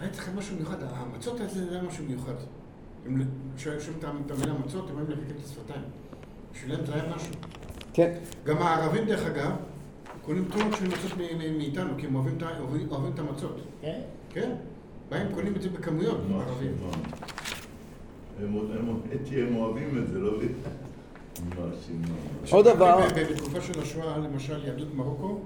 היה אצלכם משהו מיוחד, המצות האלה זה היה משהו מיוחד. הם, ל- כשהיו שומעים את המילה מצות, הם היו מלקק את השפתיים. בשבילם זה היה משהו. כן. גם הערבים, דרך אגב, קונים טונות של מצות מ- מ- מאיתנו, כי הם אוהבים את המצות. כן? כן? באים קונים את זה בכמויות, ערבים. הם הם הם אוהבים את זה, לא שמה. עוד דבר- ב- ב- בתקופה של השואה, למשל, יהדות מרוקו,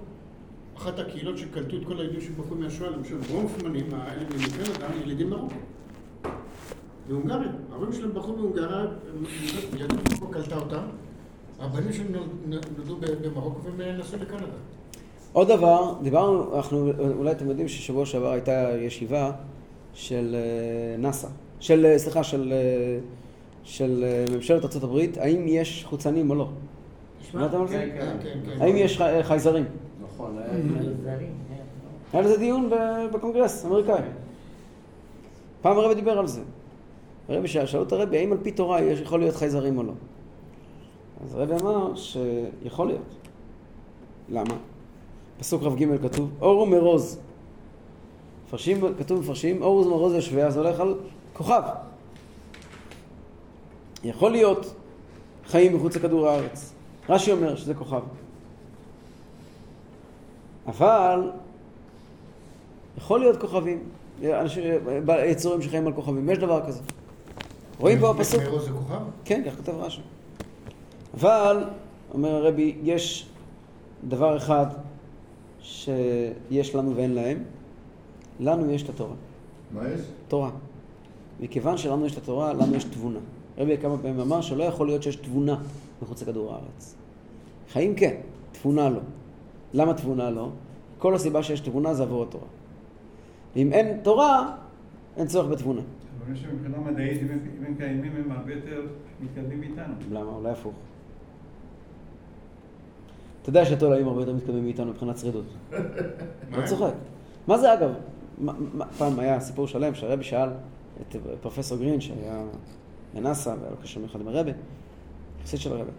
אחת הקהילות שקלטו את כל היהודים שברחו מהשואה, למשל, ברונפמנים, האלה מקנדה, ילידים מרוקו. בהונגריה. ההורים שלהם ברחו מהונגריה, הם- יהדות מרוקו קלטה אותם. הבנים שלהם נול- נולדו ב- במרוקו והם נסעו לקנדה. עוד דבר, דיברנו, אנחנו, אולי אתם יודעים ששבוע שעבר הייתה ישיבה של אה, נאס"א, של, אה, סליחה, של, אה, של ממשלת ארה"ב, האם יש חוצנים או לא? שמעתם על זה? כן, כן. כן, כן. האם יש חייזרים? נכון, היה... זרים, כן. היה לזה דיון בקונגרס האמריקאי. פעם הרבי דיבר על זה. הרבי שאל, שאלו את הרבי, האם על פי תורה יש, יכול להיות חייזרים או לא? אז הרבי אמר שיכול להיות. למה? פסוק כ"ג כתוב, אור ומרוז. מפרשים, כתוב מפרשים, אור ומרוז יושבי, אז הולך על כוכב. יכול להיות חיים מחוץ לכדור הארץ. רש"י אומר שזה כוכב. אבל יכול להיות כוכבים, אנשים, יצורים שחיים על כוכבים, יש דבר כזה. רואים פה בפסוק? מרוז זה כוכב? כן, כך כותב רש"י. אבל, אומר הרבי, יש דבר אחד שיש לנו ואין להם, לנו יש את התורה. מה יש? תורה. מכיוון שלנו יש את התורה, לנו יש תבונה. רבי כמה פעמים אמר שלא יכול להיות שיש תבונה מחוץ לכדור הארץ. חיים כן, תבונה לא. למה תבונה לא? כל הסיבה שיש תבונה זה עבור התורה. ואם אין תורה, אין צורך בתבונה. אבל יש מבחינה מדעית, אם הם- אם הם קיימים, הם הרבה יותר מתקדמים מאיתנו. למה? אולי הפוך. אתה יודע שהתולעים הרבה יותר מתקדמים מאיתנו מבחינת שרידות. לא? צוחק. מה זה אגב? פעם היה סיפור שלם שהרבי שאל את פרופסור גרין שהיה בנאסא והיה לו קשר מיוחד עם הרבי, חסיד של הרבי.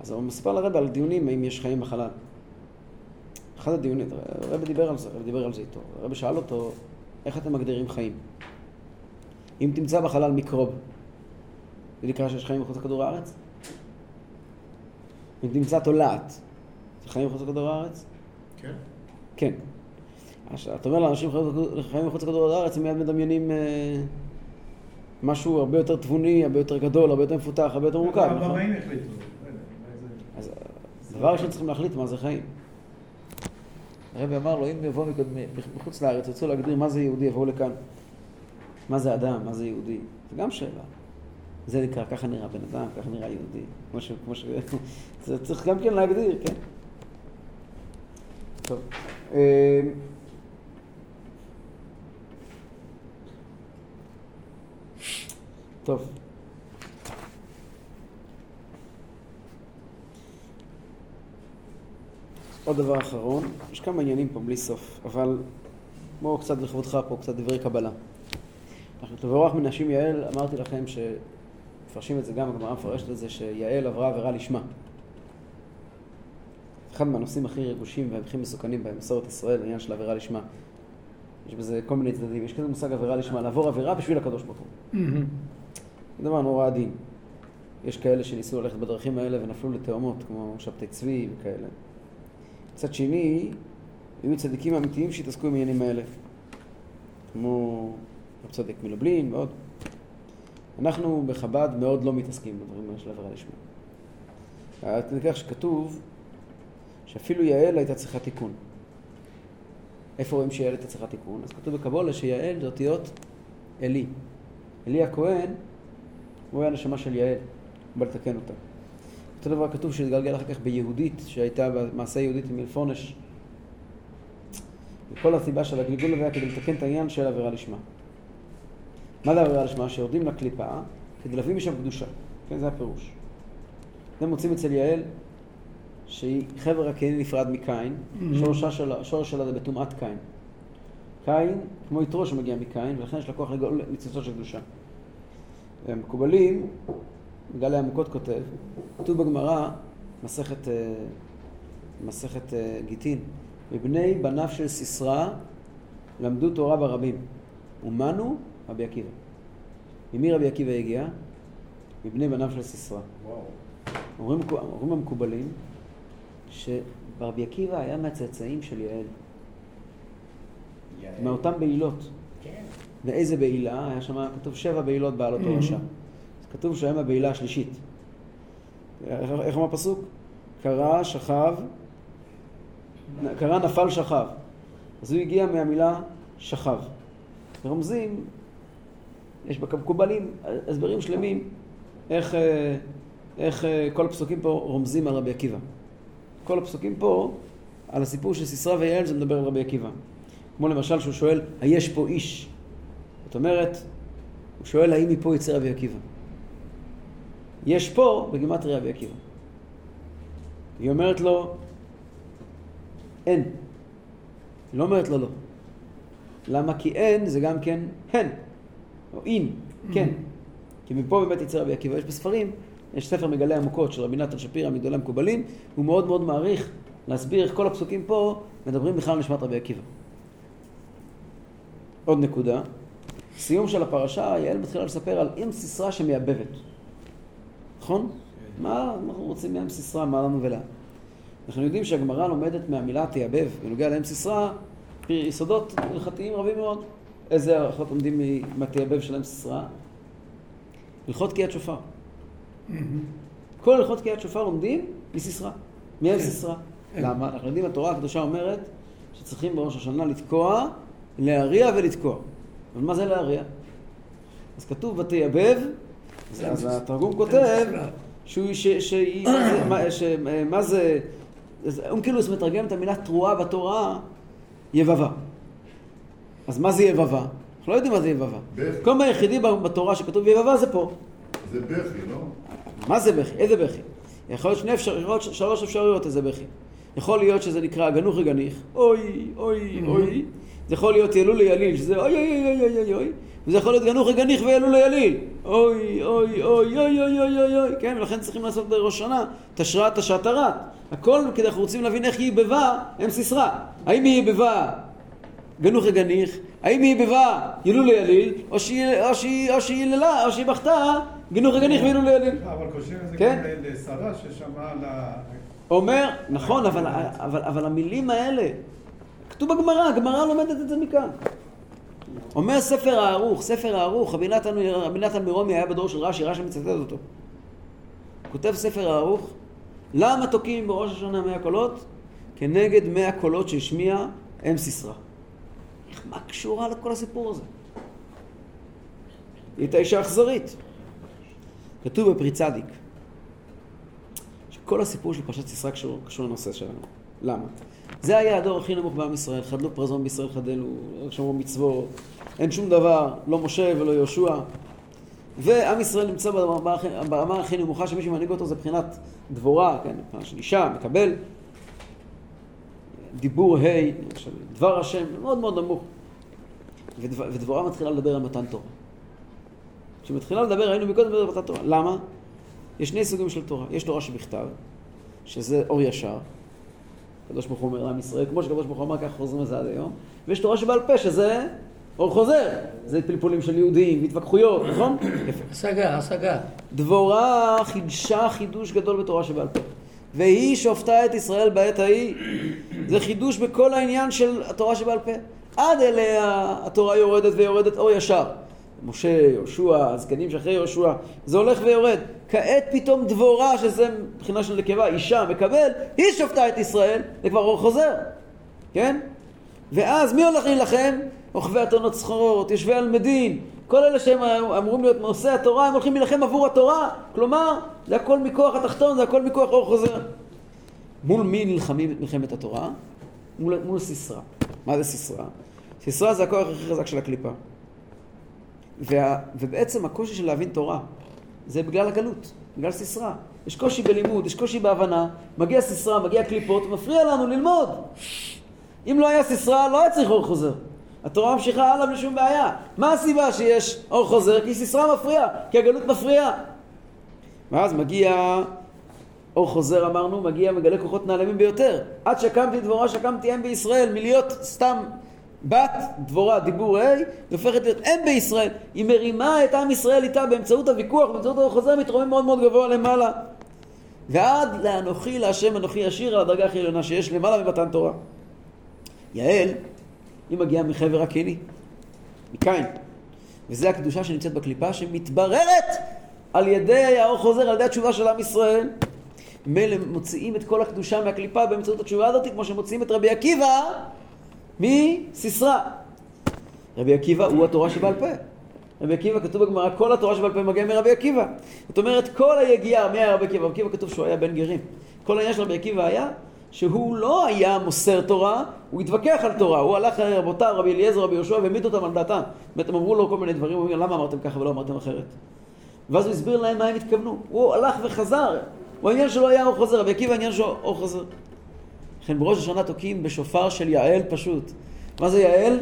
אז הוא מספר לרבי על דיונים האם יש חיים בחלל. אחד הדיונים, הרבי דיבר על זה, הרבי דיבר על זה איתו. הרבי שאל אותו, איך אתם מגדירים חיים? אם תמצא בחלל מיקרוב, זה נקרא שיש חיים מחוץ לכדור הארץ? אם תמצא תולעת, חיים מחוץ לכדור הארץ? כן. כן. עכשיו, אתה אומר לאנשים חיים מחוץ לכדור הארץ, הם מיד מדמיינים אה, משהו הרבה יותר תבוני, הרבה יותר גדול, הרבה יותר מפותח, הרבה יותר מורכב, נכון? הבאים החליטו. לא זה- אז דבר ראשון צריכים להחליט מה זה חיים. הרבי אמר לו, אם יבואו מחוץ לארץ, ירצו להגדיר מה זה יהודי, יבואו לכאן. מה זה אדם, מה זה יהודי? זו גם שאלה. זה נקרא, ככה נראה בן אדם, ככה נראה יהודי. כמו ש... כמו ש... זה צריך גם כן להגדיר, כן. אה, טוב. עוד דבר אחרון, יש כמה עניינים פה בלי סוף, אבל בואו קצת לכבודך פה, קצת דברי קבלה. אנחנו תבורך מנשים יעל, אמרתי לכם שמפרשים את זה גם, הגמרא מפרשת את זה, שיעל עברה עבירה לשמה. אחד מהנושאים הכי רגושים והכי מסוכנים במסורת ישראל, העניין של עבירה לשמה. יש בזה כל מיני צדדים, יש כזה מושג עבירה לשמה, לעבור עבירה בשביל הקדוש ברוך הוא. זה דבר נורא עדין. יש כאלה שניסו ללכת בדרכים האלה ונפלו לתאומות, כמו שבתי צבי וכאלה. מצד שני, היו צדיקים אמיתיים שהתעסקו עם העניינים האלה. כמו רב צודק מלובלין ועוד. אנחנו בחב"ד מאוד לא מתעסקים בדברים האלה של עבירה לשמה. כך שכתוב שאפילו יעל הייתה צריכה תיקון. איפה רואים שיעל הייתה צריכה תיקון? אז כתוב בקבולה שיעל זה אותיות עלי. עלי הכהן, הוא היה הנשמה של יעל, הוא בא לתקן אותה. אותו דבר כתוב שהתגלגל אחר כך ביהודית, שהייתה במעשה יהודית עם אלפונש. וכל הסיבה של הגלגול הזה היה כדי לתקן את העניין של עבירה לשמה. מה זה עבירה לשמה? שיורדים לקליפה כדי להביא משם קדושה. כן, זה הפירוש. אתם מוצאים אצל יעל שהיא חבר הקהיני נפרד מקין, שורשה שלה, שורש שלה זה בטומאת קין. קין, כמו יתרו שמגיע מקין, ולכן יש לה כוח לגאול ניצוצות של קדושה. המקובלים, גלי עמוקות כותב, כתוב בגמרא, מסכת, אה, מסכת אה, גיטין, מבני בניו של סיסרא למדו תורה ברבים, ומנו רבי עקיבא. ממי רבי עקיבא הגיע? מבני בניו של סיסרא. אומרים, אומרים המקובלים שרבי עקיבא היה מהצאצאים של יעל. מאותן בעילות. כן. ואיזה בעילה? היה שם, כתוב שבע בעילות בעלות תורשה. כתוב שהם הבעילה השלישית. איך אומר הפסוק? קרא, שכב, קרא, נפל, שכב. אז הוא הגיע מהמילה שכב. רומזים, יש במקובלים הסברים שלמים איך, אה, איך אה, כל הפסוקים פה רומזים על רבי עקיבא. כל הפסוקים פה, על הסיפור של סיסרא ויעל, זה מדבר על רבי עקיבא. כמו למשל שהוא שואל, היש פה איש? זאת אומרת, הוא שואל האם מפה יצא רבי עקיבא. יש פה בגימטריה רבי עקיבא. היא אומרת לו, אין. היא לא אומרת לו לא. למה? כי אין זה גם כן הן, או אין, כן. כי מפה באמת יצא רבי עקיבא. יש בספרים, יש ספר מגלי עמוקות של רבי נתן שפירא מגדולי המקובלים, הוא מאוד מאוד מעריך להסביר איך כל הפסוקים פה מדברים בכלל על נשמת רבי עקיבא. עוד נקודה, סיום של הפרשה, יעל מתחילה לספר על אם סיסרא שמייבבת. נכון? מה אנחנו רוצים מאם סיסרא, מה לנו ולה? אנחנו יודעים שהגמרא לומדת מהמילה תייבב, בנוגע לאם סיסרא, יסודות הלכתיים רבים מאוד. איזה הלכות לומדים מהתייבב של אם סיסרא? הלכות תקיעת שופר. כל הלכות תקיעת שופר לומדים מסיסרא, מאם סיסרא. למה? אנחנו יודעים, התורה הקדושה אומרת שצריכים בראש השנה לתקוע, להריע ולתקוע. אבל מה זה להריע? אז כתוב ותייבב, אז, התרגום כותב שהוא, ש, ש, מה, ש, מה זה, כאילו מתרגם את המילה תרועה בתורה, יבבה. אז מה זה יבבה? אנחנו לא יודעים מה זה יבבה. מה היחידי בתורה שכתוב יבבה זה פה. זה בכי, לא? מה זה בכי? איזה בכי? יכול להיות שני אפשרויות, שלוש אפשרויות איזה בכי. יכול להיות שזה נקרא גנוך וגניך, אוי, אוי, אוי. זה יכול להיות ילול ליליל, שזה אוי, אוי, אוי, אוי, אוי, אוי. וזה יכול להיות גנוך וגניך וילול ליליל. אוי, אוי, אוי, אוי, אוי, אוי, אוי, אוי. כן, ולכן צריכים לעשות בראש שנה תשרת תשעת הרת. הכל כי אנחנו רוצים להבין איך היא יבבה אם סיסרא. האם היא יבבה גנוך וגניך? האם היא יבבה ילול ליליל? או שהיא היללה, או שהיא בכתה גנוך וגניך וילול ליליל. אבל קושרים את זה כן. גם לשרה ששמעה על ה... אומר, נכון, אבל, המילים האלה, כתוב בגמרא, הגמרא לומדת את זה מכאן. אומר ספר הערוך, ספר הערוך, רבי נתן, מרומי היה בדור של רש"י, רש"י מצטט אותו. כותב ספר הערוך, למה תוקעים בראש השנה מאה קולות? כנגד מאה קולות שהשמיע אם סיסרא. מה קשורה לכל הסיפור הזה? היא הייתה אישה אכזרית. כתוב בפרי צדיק, שכל הסיפור של פרשת סיסרא קשור, קשור לנושא שלנו. למה? זה היה הדור הכי נמוך בעם ישראל, חדלו פרזון בישראל חדלו, שמרו מצוות, אין שום דבר, לא משה ולא יהושע. ועם ישראל נמצא ברמה, ברמה הכי נמוכה שמי שמנהיג אותו זה מבחינת דבורה, כן, מבחינה של אישה, מקבל. דיבור ה' דבר השם, מאוד מאוד נמוך. ודבורה מתחילה לדבר על מתן תורה. כשהיא מתחילה לדבר, היינו מקודם מדבר על מתן תורה. למה? יש שני סוגים של תורה. יש תורה שבכתב, שזה אור ישר. הקדוש ברוך הוא אומר לעם ישראל, כמו שקדוש ברוך הוא אמר, ככה חוזרים לזה עד היום. ויש תורה שבעל פה, שזה אור חוזר. זה פלפולים של יהודים, התווכחויות, נכון? יפה. השגה, השגה. דבורה חידשה חידוש גדול בתורה שבעל פה. והיא שופטה את ישראל בעת ההיא. זה חידוש בכל העניין של התורה שבעל פה. עד אליה התורה יורדת ויורדת אור ישר. משה, יהושע, הזקנים שאחרי יהושע, זה הולך ויורד. כעת פתאום דבורה, שזה מבחינה של נקבה, אישה, מקבל, היא שופטה את ישראל, זה כבר אור חוזר, כן? ואז מי הולך להילחם? רוכבי אתונות סחורות, יושבי על מדין, כל אלה שהם אמורים להיות נושאי התורה, הם הולכים להילחם עבור התורה. כלומר, זה הכל מכוח התחתון, זה הכל מכוח אור חוזר. מול מי נלחמים את מלחמת התורה? מול, מול סיסרא. מה זה סיסרא? סיסרא זה הכוח הכי חזק של הקליפה. וה, ובעצם הקושי של להבין תורה זה בגלל הגלות, בגלל סיסרא. יש קושי בלימוד, יש קושי בהבנה, מגיע סיסרא, מגיע קליפות, מפריע לנו ללמוד. אם לא היה סיסרא, לא היה צריך אור חוזר. התורה ממשיכה הלאה בלי שום בעיה. מה הסיבה שיש אור חוזר? כי סיסרא מפריע, כי הגלות מפריעה. ואז מגיע אור חוזר אמרנו, מגיע מגלה כוחות נעלמים ביותר. עד שקמתי דבורה שקמתי אם בישראל, מלהיות סתם בת דבורה דיבור ה', היא הופכת להיות אם בישראל. היא מרימה את עם ישראל איתה באמצעות הוויכוח, באמצעות האור חוזר, מתרומם מאוד מאוד גבוה למעלה. ועד לאנוכי להשם אנוכי ישיר על הדרגה הכי עליונה שיש למעלה ממתן תורה. יעל, היא מגיעה מחבר הקיני, מקין. וזה הקדושה שנמצאת בקליפה שמתבררת על ידי האור חוזר, על ידי התשובה של עם ישראל. מילא מוציאים את כל הקדושה מהקליפה באמצעות התשובה הזאת, כמו שמוציאים את רבי עקיבא מסיסרא. רבי עקיבא הוא התורה שבעל פה. רבי עקיבא, כתוב בגמרא, כל התורה שבעל פה מגיע מרבי עקיבא. זאת אומרת, כל היגיעה, מי היה רבי עקיבא? רבי עקיבא כתוב שהוא היה בן גרים. כל העניין של רבי עקיבא היה שהוא לא היה מוסר תורה, הוא התווכח על תורה. הוא הלך לרבותיו, רבי אליעזר, רבי יהושע, והעמיד אותם על דעתם. באמת, הם אמרו לו כל מיני דברים, הוא אומר, למה אמרתם ככה ולא אמרתם אחרת? ואז הוא הסביר להם מה הם התכוונו. הוא הלך וחזר. הוא העניין שלו היה אור חוזר, רבי עקיבא העניין שלו אור חוזר. לכן בראש השנה תוקעים בשופר של יעל פשוט. מה זה יעל?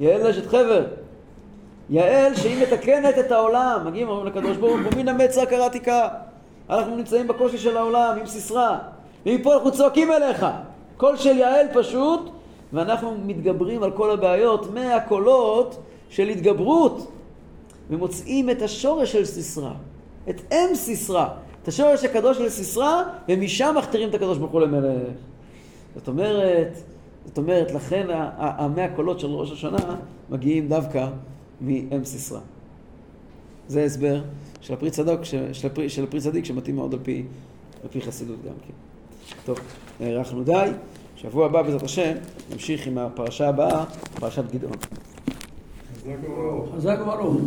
יעל אשת חבר. יעל שהיא מתקנת את העולם. מגיעים, אומרים לקדוש ברוך הוא, מן המצר קראתי כה. אנחנו נמצאים בקושי של העולם עם סיסרא. ומפה אנחנו צועקים אליך. קול של יעל פשוט, ואנחנו מתגברים על כל הבעיות מהקולות של התגברות, ומוצאים את השורש של סיסרא, את אם סיסרא, את השורש הקדוש של סיסרא, ומשם מכתירים את הקדוש ברוך הוא למלך. זאת אומרת, זאת אומרת, לכן המאה קולות של ראש השנה מגיעים דווקא מאם סיסרא. זה הסבר של הפרי צדוק, של הפרי, של הפרי צדיק, שמתאים מאוד על פי, על פי חסידות גם כן. טוב, הארכנו די. שבוע הבא, בעזרת השם, נמשיך עם הפרשה הבאה, פרשת גדעון. חזק וברוך.